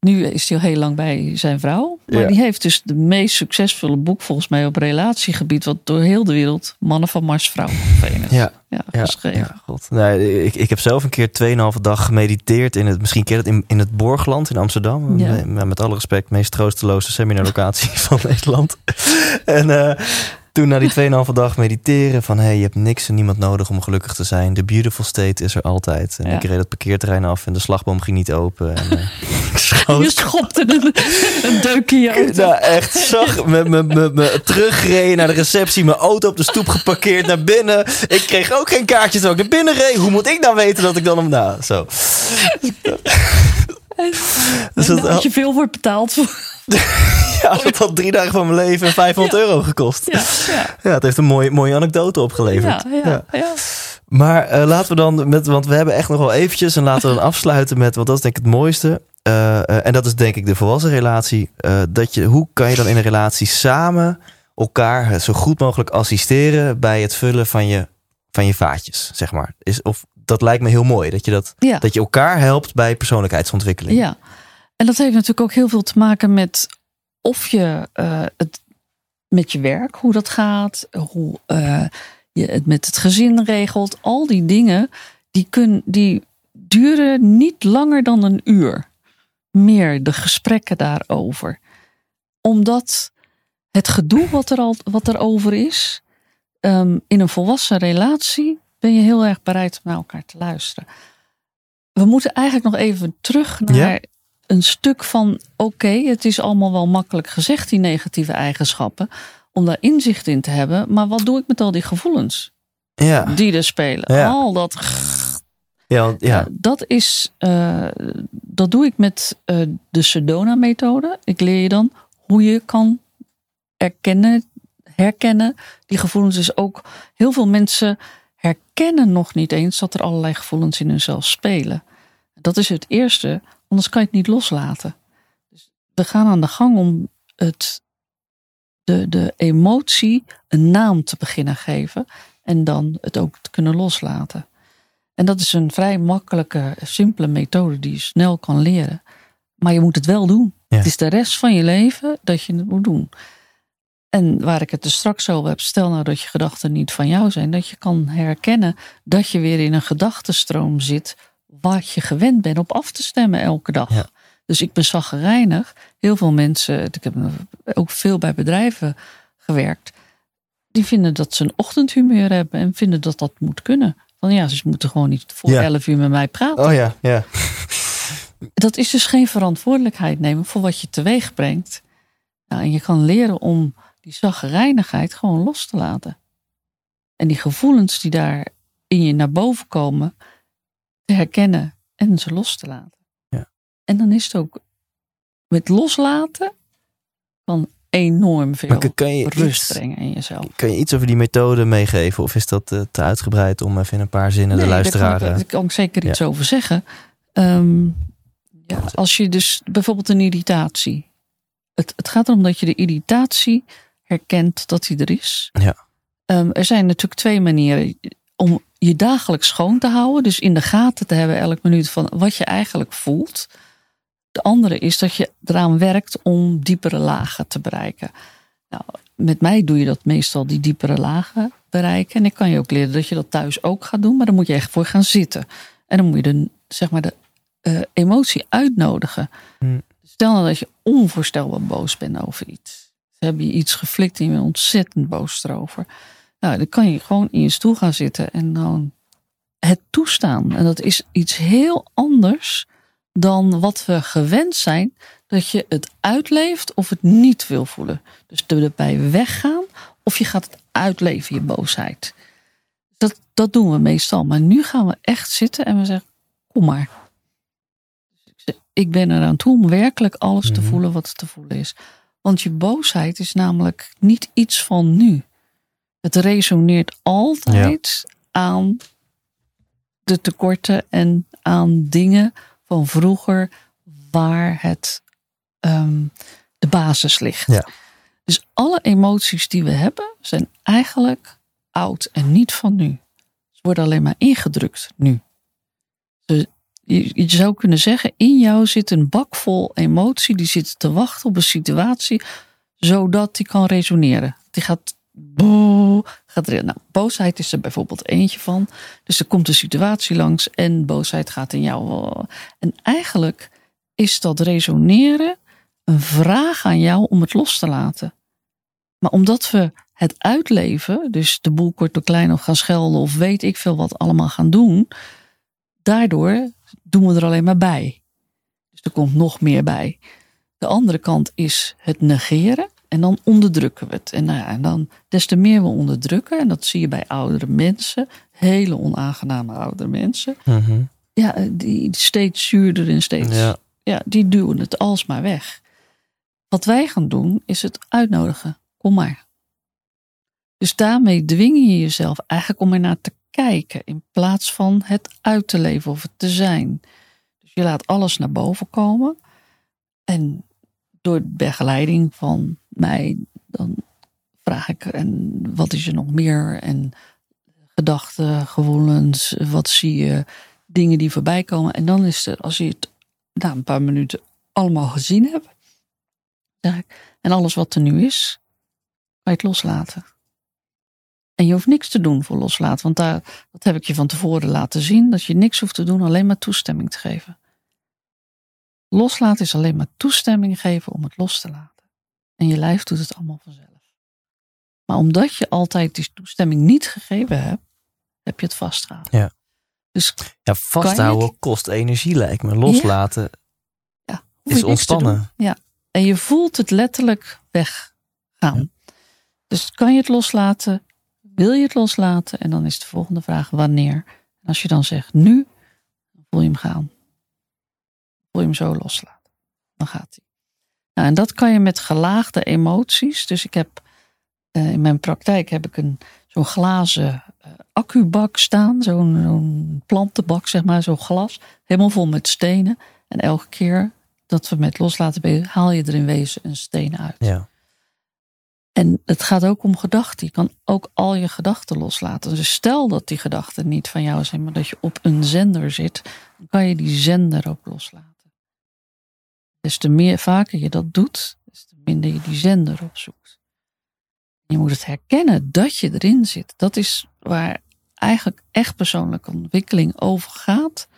Nu is hij al heel lang bij zijn vrouw. Maar Ja. die heeft dus de meest succesvolle boek volgens mij op relatiegebied. Wat door heel de wereld mannen van Mars, vrouwen van Venus. Ja. Ja, Ja, geschreven. ja, god. Nee, ik, ik heb zelf een keer 2,5 dag gemediteerd in het, misschien je dat, in, in het Borgland in Amsterdam. Ja. Met, met alle respect, de meest troosteloze seminarlocatie van Nederland. en eh, toen na die 2,5 dag mediteren van hey, je hebt niks en niemand nodig om gelukkig te zijn. The beautiful state is er altijd. En Ja. ik reed het parkeerterrein af en de slagboom ging niet open. En, eh, ik schoot- Je schopte een, een deuk in je auto. nou, echt zag me, me, me, me teruggereden naar de receptie. Mijn auto op de stoep geparkeerd naar binnen. Ik kreeg ook geen kaartjes toen ik naar binnen reed. Hoe moet ik nou weten dat ik dan om... Nou, zo. Dus dat, had je veel voor betaald. ja, dat had drie dagen van mijn leven en 500 euro gekost. Ja. Ja, het heeft een mooie, mooie anekdote opgeleverd. ja, ja, ja. Maar eh, laten we dan met, want we hebben echt nog wel eventjes en laten we dan afsluiten met, want dat is denk ik het mooiste. Eh, eh, en dat is denk ik de volwassen relatie. Dat je, hoe kan je dan in een relatie samen elkaar zo goed mogelijk assisteren bij het vullen van je, van je vaatjes, zeg maar. Is, of, dat lijkt me heel mooi, dat je, dat, Ja. dat je elkaar helpt bij persoonlijkheidsontwikkeling. Ja, en dat heeft natuurlijk ook heel veel te maken met of je eh, het met je werk, hoe dat gaat, hoe eh, je het met het gezin regelt. Al die dingen, die, kun, die duren niet langer dan een uur. Meer de gesprekken daarover. Omdat het gedoe wat er, al, wat er over is, ehm, in een volwassen relatie ben je heel erg bereid om naar elkaar te luisteren. We moeten eigenlijk nog even terug naar Ja. een stuk van: oké, het is allemaal wel makkelijk gezegd, die negatieve eigenschappen, om daar inzicht in te hebben. Maar wat doe ik met al die gevoelens Ja, die er spelen? Ja. Al dat. ja, ja. Ja, dat is. eh, dat doe ik met eh, de Sedona-methode. Ik leer je dan hoe je kan erkennen, herkennen die gevoelens. Dus ook heel veel mensen herkennen nog niet eens dat er allerlei gevoelens in hunzelf spelen. Dat is het eerste, anders kan je het niet loslaten. Dus we gaan aan de gang om het, de, de emotie een naam te beginnen geven en dan het ook te kunnen loslaten. En dat is een vrij makkelijke, simpele methode die je snel kan leren. Maar je moet het wel doen. Ja. Het is de rest van je leven dat je het moet doen. En waar ik het er straks over heb, stel nou dat je gedachten niet van jou zijn, dat je kan herkennen dat je weer in een gedachtenstroom zit waar je gewend bent op af te stemmen elke dag. Ja. Dus ik ben zaggerijnig. Heel veel mensen, ik heb ook veel bij bedrijven gewerkt, die vinden dat ze een ochtendhumeur hebben en vinden dat dat moet kunnen. Van ja, ze moeten gewoon niet voor Ja. 11 uur met mij praten. Oh ja, ja. Dat is dus geen verantwoordelijkheid nemen voor wat je teweeg brengt. Nou, en je kan leren om die zaggerijnigheid gewoon los te laten. En die gevoelens die daar in je naar boven komen, te herkennen en ze los te laten. Ja. En dan is het ook met loslaten kan enorm veel rust iets- brengen in jezelf. Kan je iets over die methode meegeven? Of is dat eh, te uitgebreid om even in een paar zinnen de Nee, luisteraar... Daar kan, ik- eh, kan ik zeker iets over zeggen. Ehm, ja, als je dus bijvoorbeeld een irritatie. Het, het gaat erom dat je de irritatie herkent dat die er is. Ja. Ehm, er zijn natuurlijk twee manieren om je dagelijks schoon te houden. Dus in de gaten te hebben elk minuut van wat je eigenlijk voelt. De andere is dat je eraan werkt om diepere lagen te bereiken. Nou, met mij doe je dat meestal die diepere lagen bereiken. En ik kan je ook leren dat je dat thuis ook gaat doen. Maar dan moet je echt voor gaan zitten. En dan moet je de, zeg maar de eh, emotie uitnodigen. Hmm. Stel nou dat je onvoorstelbaar boos bent over iets. Ze hebben je iets geflikt en je bent ontzettend boos erover. Nou, dan kan je gewoon in je stoel gaan zitten en dan het toestaan. En dat is iets heel anders dan wat we gewend zijn. Dat je het uitleeft of het niet wil voelen. Dus erbij weggaan of je gaat het uitleven, je boosheid. Dat, dat doen we meestal. Maar nu gaan we echt zitten en we zeggen, kom maar. Ik ben eraan toe om werkelijk alles te Mhm. voelen wat te voelen is. Want je boosheid is namelijk niet iets van nu. Het resoneert altijd aan de tekorten en aan dingen van vroeger waar het ehm, de basis ligt. Ja. Dus alle emoties die we hebben zijn eigenlijk oud en niet van nu. Ze worden alleen maar ingedrukt nu. Je, zou kunnen zeggen, in jou zit een bak vol emotie die zit te wachten op een situatie zodat die kan resoneren. Die gaat boe, gaat. Nou, boosheid is er bijvoorbeeld eentje van. Dus er komt een situatie langs en boosheid gaat in jou. eh, En eigenlijk is dat resoneren een vraag aan jou om het los te laten. Maar omdat we het uitleven, dus de boel kort door klein of gaan schelden of weet ik veel wat allemaal gaan doen, daardoor doen we er alleen maar bij. Dus er komt nog meer bij. De andere kant is het negeren en dan onderdrukken we het. En, nou ja, en dan des te meer we onderdrukken, en dat zie je bij oudere mensen, hele onaangename oudere mensen, Mhm. ja, die steeds zuurder en steeds Ja. ja, die duwen het alsmaar weg. Wat wij gaan doen, is het uitnodigen. Kom maar. Dus daarmee dwing je jezelf eigenlijk om er naar te kijken. In plaats van het uit te leven of het te zijn. Dus je laat alles naar boven komen. En door begeleiding van mij, dan vraag ik: en wat is er nog meer? En gedachten, gevoelens, wat zie je? Dingen die voorbij komen. En dan is er, als je het na een paar minuten allemaal gezien hebt, en alles wat er nu is, kan je het loslaten. En je hoeft niks te doen voor loslaten, want daar, dat heb ik je van tevoren laten zien, dat je niks hoeft te doen, alleen maar toestemming te geven. Loslaten is alleen maar toestemming geven om het los te laten. En je lijf doet het allemaal vanzelf. Maar omdat je altijd die toestemming niet gegeven hebt, heb je het vastgehouden. Ja. Dus Ja, vasthouden kost energie, lijkt me. Loslaten ja, is ontspannen. Ja. En je voelt het letterlijk weggaan. Dus kan je het loslaten? Wil je het loslaten? En dan is de volgende vraag wanneer. En als je dan zegt nu, dan voel je hem gaan. Voel je hem zo loslaten. Dan gaat hij. Nou, en dat kan je met gelaagde emoties. Dus ik heb eh, in mijn praktijk heb ik een zo'n glazen eh, accubak staan. Zo'n plantenbak, zeg maar, zo'n glas. Helemaal vol met stenen. En elke keer dat we met loslaten bezig, haal je er in wezen een steen uit. Ja. En het gaat ook om gedachten. Je kan ook al je gedachten loslaten. Dus stel dat die gedachten niet van jou zijn, maar dat je op een zender zit, dan kan je die zender ook loslaten. Des te meer vaker je dat doet, des te minder je die zender opzoekt. Je moet het herkennen dat je erin zit. Dat is waar eigenlijk echt persoonlijke ontwikkeling over gaat.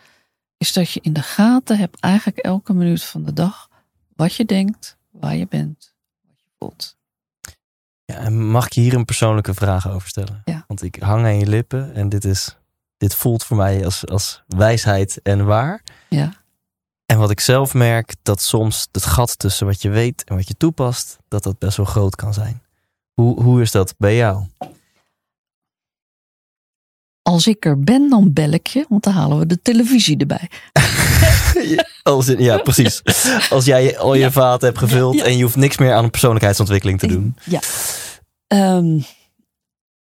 Is dat je in de gaten hebt eigenlijk elke minuut van de dag wat je denkt, waar je bent, wat je voelt. Ja, en mag ik je hier een persoonlijke vraag over stellen? Ja. Want ik hang aan je lippen en dit, is, dit voelt voor mij als, als wijsheid en waar. Ja. En wat ik zelf merk, dat soms het gat tussen wat je weet en wat je toepast, dat dat best wel groot kan zijn. Hoe, hoe is dat bij jou? Als ik er ben, dan bel ik je, want dan halen we de televisie erbij. Als ja, precies. Als jij al je Ja. vaten hebt gevuld Ja. en je hoeft niks meer aan een persoonlijkheidsontwikkeling te doen. Ja. Ehm,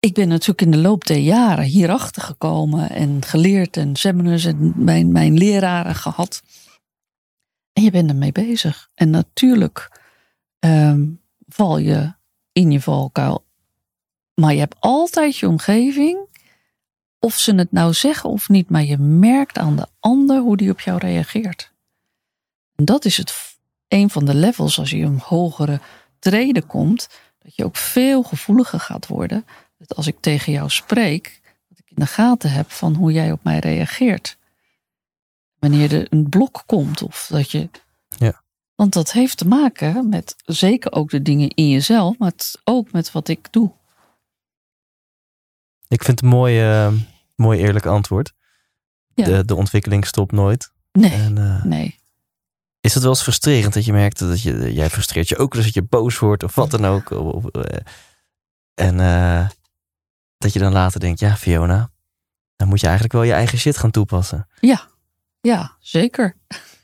ik ben natuurlijk in de loop der jaren hierachter gekomen en geleerd en seminars en mijn, mijn leraren gehad. En je bent ermee bezig. En natuurlijk ehm, val je in je valkuil. Maar je hebt altijd je omgeving, of ze het nou zeggen of niet, maar je merkt aan de ander hoe die op jou reageert. En dat is het, een van de levels als je een hogere treden komt, dat je ook veel gevoeliger gaat worden. Dat als ik tegen jou spreek, dat ik in de gaten heb van hoe jij op mij reageert. Wanneer er een blok komt of dat je. Ja. Want dat heeft te maken met zeker ook de dingen in jezelf, maar ook met wat ik doe. Ik vind het een mooi, eh, mooi eerlijk antwoord. Ja. De, de ontwikkeling stopt nooit. Nee, En, eh, nee. is het wel eens frustrerend dat je merkt dat je, jij frustreert je ook eens dat je boos wordt of wat dan ook. Of, of, eh, en dat je dan later denkt, ja Fiona, dan moet je eigenlijk wel je eigen shit gaan toepassen. Ja, zeker.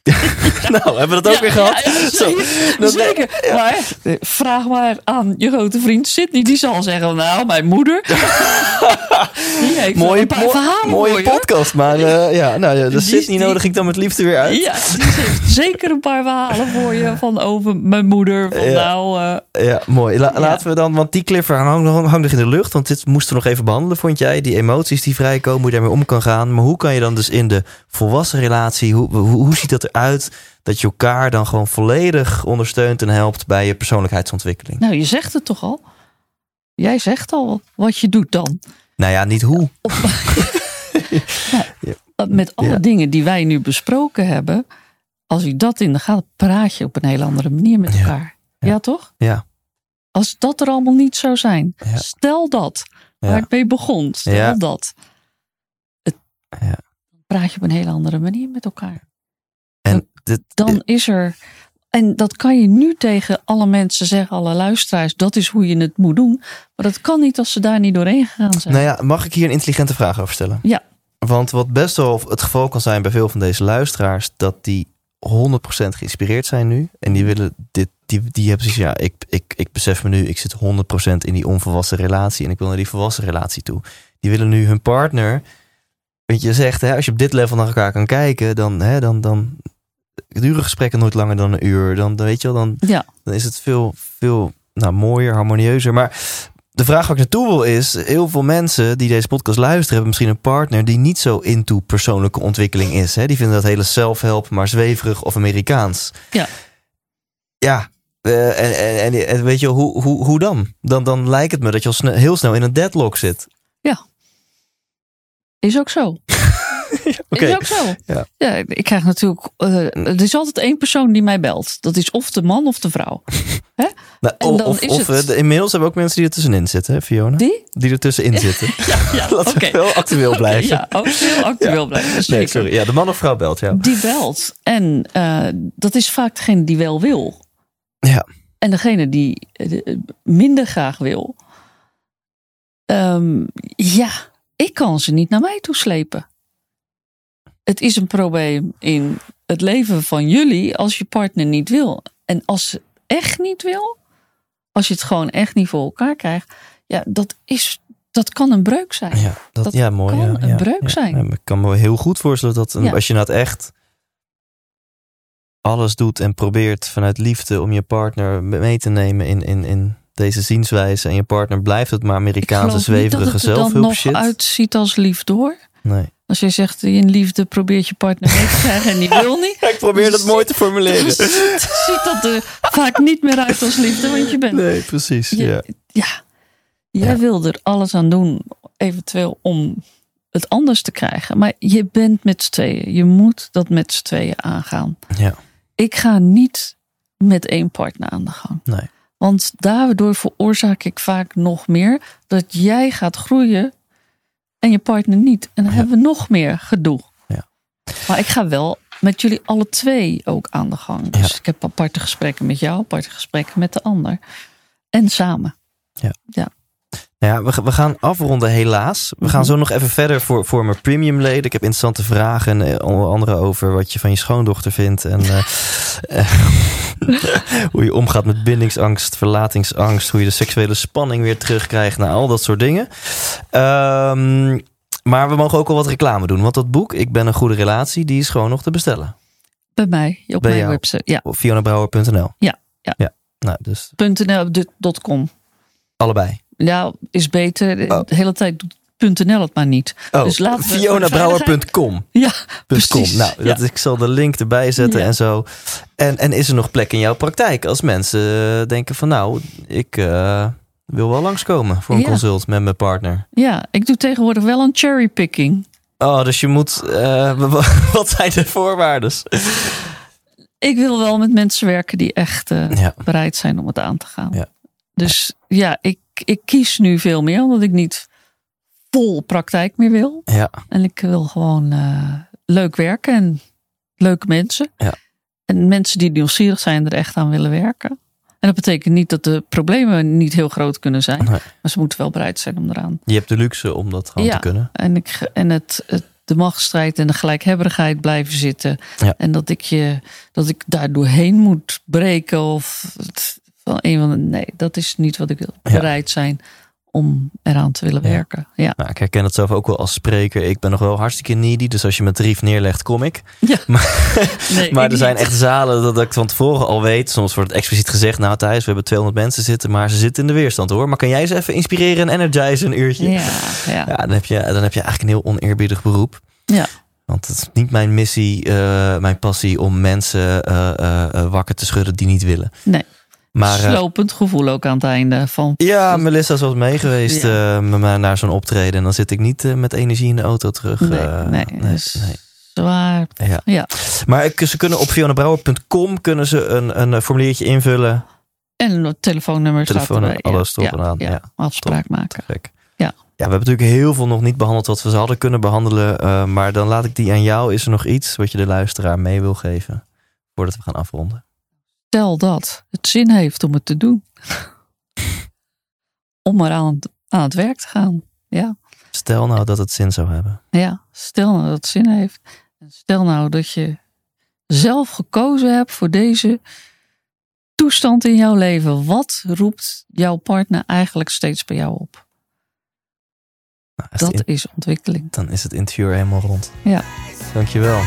nou, hebben we dat ook Ja, weer gehad? ja, ja, Zo, zeker. dat- zeker. Maar eh, vraag maar aan je grote vriend Sidney. Die zal zeggen, nou, mijn moeder. die mooie een paar mo- verhalen mooie podcast, maar eh, ja, nou, ja, de Sydney die- nodig ik dan met liefde weer uit. Ja, die heeft zeker een paar verhalen voor je. Van over mijn moeder. Van Ja. nou, eh, Ja, mooi. La-. Laten we dan, want die cliffhanger hangt, nog- in de lucht. Want dit moesten we nog even behandelen, vond jij? Die emoties die vrijkomen, hoe je daarmee om kan gaan. Maar hoe kan je dan dus in de volwassen relatie, hoe, hoe, hoe ziet dat eruit? Dat je elkaar dan gewoon volledig ondersteunt en helpt bij je persoonlijkheidsontwikkeling. nou, je zegt het toch al? Jij zegt al wat je doet dan. Nou ja, niet hoe. Met alle Ja. dingen die wij nu besproken hebben. Als je dat in de gaten praat je op een hele andere manier met elkaar. Ja. Ja, toch? Ja. Als dat er allemaal niet zou zijn. Ja. Stel dat. Waar ik mee begon. Stel Ja. dat. Het, praat je op een hele andere manier met elkaar. En dit, Dan is er. En dat kan je nu tegen alle mensen zeggen, alle luisteraars. Dat is hoe je het moet doen. Maar dat kan niet als ze daar niet doorheen gegaan zijn. Nou ja, mag ik hier een intelligente vraag over stellen? Ja. Want wat best wel het geval kan zijn bij veel van deze luisteraars, dat die 100% geïnspireerd zijn nu. En die willen dit, die, die hebben zoiets, ja, ik, ik, ik besef me nu, ik zit 100% in die onvolwassen relatie en ik wil naar die volwassen relatie toe. Die willen nu hun partner, want je zegt, hè, als je op dit level naar elkaar kan kijken, dan, hè, dan, dan duren gesprekken nooit langer dan een uur. Dan, dan weet je wel, dan, Ja, dan is het veel, veel nou, mooier, harmonieuzer. Maar de vraag waar ik naartoe wil is: heel veel mensen die deze podcast luisteren, hebben misschien een partner die niet zo into persoonlijke ontwikkeling is. Hè? Die vinden dat hele self-help maar zweverig of Amerikaans. Ja. Ja. eh, en, en, en, weet je, hoe, hoe, hoe dan? dan? Dan lijkt het me dat je al snel, heel snel in een deadlock zit. is ook zo. Oké. Is ook zo. Ja. ik krijg natuurlijk. eh, er is altijd één persoon die mij belt. Dat is of de man of de vrouw. Nou, En of dan of, is of het- eh, inmiddels hebben we ook mensen die er tussenin zitten, hè, Fiona? Die? Die er tussenin zitten. Ja, ja Laten we wel actueel blijven. ja, ook heel actueel blijven. Nee, sorry. Ja, de man of vrouw belt jou. Die belt. En eh, dat is vaak degene die wel wil. Ja. En degene die minder graag wil. Ehm, ja, ik kan ze niet naar mij toe slepen. Het is een probleem in het leven van jullie als je partner niet wil. En als ze echt niet wil, als je het gewoon echt niet voor elkaar krijgt, ja, dat, is, dat kan een breuk zijn. Ja, dat, Dat ja, mooi. kan ja, een ja, breuk zijn. Ik kan me heel goed voorstellen dat een- als je nou echt alles doet en probeert vanuit liefde om je partner mee te nemen in, in, in deze zienswijze. En je partner blijft het maar Ik Amerikaanse geloof niet zweverige dat het er dan zelfhulp nog shit. uitziet als liefde hoor. Nee. Als je zegt in liefde probeert je partner mee te krijgen en die wil niet. ik probeer dat mooi te formuleren. ziet, ziet dat er vaak niet meer uit als liefde, want je bent. Nee, precies. je- Ja. ja, jij Ja. wil er alles aan doen, eventueel om het anders te krijgen. Maar je bent met z'n tweeën. Je moet dat met z'n tweeën aangaan. Ja. Ik ga niet met één partner aan de gang. Nee. Want daardoor veroorzaak ik vaak nog meer dat jij gaat groeien en je partner niet. En dan Ja. hebben we nog meer gedoe. Ja. Maar ik ga wel met jullie alle twee ook aan de gang. Dus Ja. ik heb aparte gesprekken met jou, aparte gesprekken met de ander. En samen. Nou ja, we, we gaan afronden helaas. We gaan Mhm. zo nog even verder voor, voor mijn premium leden. Ik heb interessante vragen, eh, onder andere over wat je van je schoondochter vindt. En eh, eh, hoe je omgaat met bindingsangst, verlatingsangst. Hoe je de seksuele spanning weer terugkrijgt. Nou, al dat soort dingen. Ehm, maar we mogen ook al wat reclame doen. Want dat boek, Ik ben een goede relatie, die is gewoon nog te bestellen. Bij mij, op Bij mijn jou. website. Ja, Op fionabrouwer.nl. Ja, ja. ja. Nou, dus .nl, .com. allebei. Ja, is beter. Oh. De hele tijd doet .nl het maar niet. Oh, Dus laten we FionaBrouwer.com. Ja, .com. precies. Nou, dat, ik zal de link erbij zetten Ja. en zo. En, en is er nog plek in jouw praktijk als mensen eh, denken van nou, ik eh, wil wel langskomen voor een Ja. consult met mijn partner. ja, ik doe tegenwoordig wel een cherrypicking. Oh, dus je moet, eh, wat zijn de voorwaarden? Ik wil wel met mensen werken die echt bereid zijn om het aan te gaan. Dus ja, ik, ik kies nu veel meer omdat ik niet vol praktijk meer wil. Ja, En ik wil gewoon eh, leuk werken en leuke mensen. Ja. En mensen die nieuwsgierig zijn er echt aan willen werken. En dat betekent niet dat de problemen niet heel groot kunnen zijn. Nee. Maar ze moeten wel bereid zijn om eraan. je hebt de luxe om dat gewoon Ja. te kunnen. En, ik, en het, het, de machtsstrijd en de gelijkhebberigheid blijven zitten. Ja. En dat ik, je, dat ik daar doorheen moet breken. Of het- van een van de. Nee, dat is niet wat ik wil. Ja. Bereid zijn om eraan te willen werken. Ja. Nou, ik herken het zelf ook wel als spreker. Ik ben nog wel hartstikke needy, dus als je mijn tarief neerlegt, kom ik. ja. Maar- Nee, Maar er zijn echt zalen dat ik van tevoren al weet. Soms wordt het expliciet gezegd, nou Thijs, we hebben 200 mensen zitten, maar ze zitten in de weerstand hoor. Maar kan jij ze even inspireren en energizen een uurtje? Ja, ja. Ja, dan heb, je, dan heb je eigenlijk een heel oneerbiedig beroep. Ja. Want het is niet mijn missie, eh, mijn passie om mensen eh, eh, wakker te schudden die niet willen. Nee. Maar eh, slopend gevoel ook aan het einde van. ja, Melissa is wel mee geweest Ja. met mij naar zo'n optreden. En dan zit ik niet eh, met energie in de auto terug. Nee, eh, nee, nee, dus nee. zwaar. Ja. Ja. Maar ik- ze kunnen op fionabrouwer.com kunnen ze een, een formuliertje invullen. En telefoonnummer staat erbij. alles erop en aan, ja. Afspraak maken. Gek. Ja. Ja, we hebben natuurlijk heel veel nog niet behandeld wat we ze hadden kunnen behandelen. eh, maar dan laat ik die aan jou. Is er nog iets wat je de luisteraar mee wil geven voordat we gaan afronden? Stel dat het zin heeft om het te doen. om maar aan, het- aan het werk te gaan. Ja. Stel nou dat het zin zou hebben. ja, stel nou dat het zin heeft. En stel nou dat je zelf gekozen hebt voor deze toestand in jouw leven. Wat roept jouw partner eigenlijk steeds bij jou op? Nou, Dat in- is ontwikkeling. dan is het interview er helemaal rond. Ja. Dankjewel.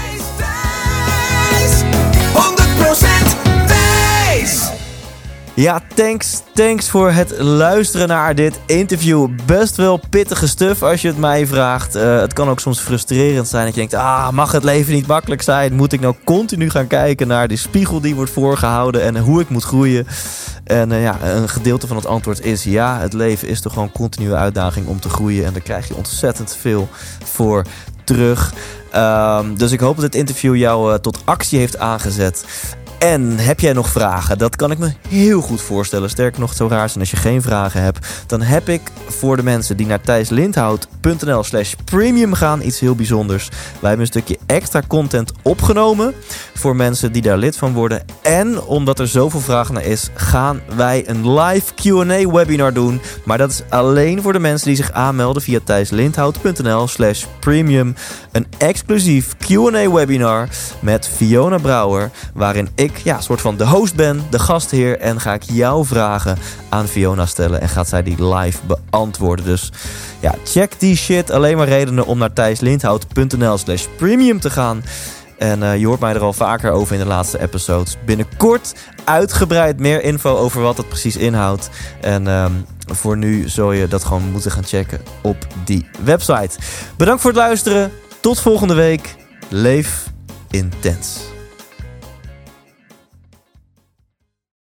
Ja, thanks. Thanks voor het luisteren naar dit interview. Best wel pittige stuff als je het mij vraagt. Eh, het kan ook soms frustrerend zijn dat je denkt... Ah, mag het leven niet makkelijk zijn? Moet ik nou continu gaan kijken naar die spiegel die wordt voorgehouden... en hoe ik moet groeien? En eh, ja, een gedeelte van het antwoord is... ja, het leven is toch gewoon continue uitdaging om te groeien... en daar krijg je ontzettend veel voor terug. Ehm, dus ik hoop dat dit interview jou eh, tot actie heeft aangezet. En heb jij nog vragen? Dat kan ik me heel goed voorstellen. Sterker nog, zou raar zijn als je geen vragen hebt. Dan heb ik voor de mensen die naar thijslindhout.nl slash premium gaan iets heel bijzonders. Wij hebben een stukje extra content opgenomen voor mensen die daar lid van worden. En omdat er zoveel vraag naar is, gaan wij een live Q&A webinar doen. Maar dat is alleen voor de mensen die zich aanmelden via thijslindhout.nl slash premium. Een exclusief Q&A webinar met Fiona Brouwer. Waarin ik ja, soort van de host ben, de gastheer. En ga ik jouw vragen aan Fiona stellen. En gaat zij die live beantwoorden. Dus ja, check die shit. Alleen maar redenen om naar thijslindhout.nl slash premium te gaan. En eh, je hoort mij er al vaker over in de laatste episodes. Binnenkort uitgebreid meer info over wat dat precies inhoudt. En ehm, voor nu zul je dat gewoon moeten gaan checken op die website. Bedankt voor het luisteren. Tot volgende week. Leef intens.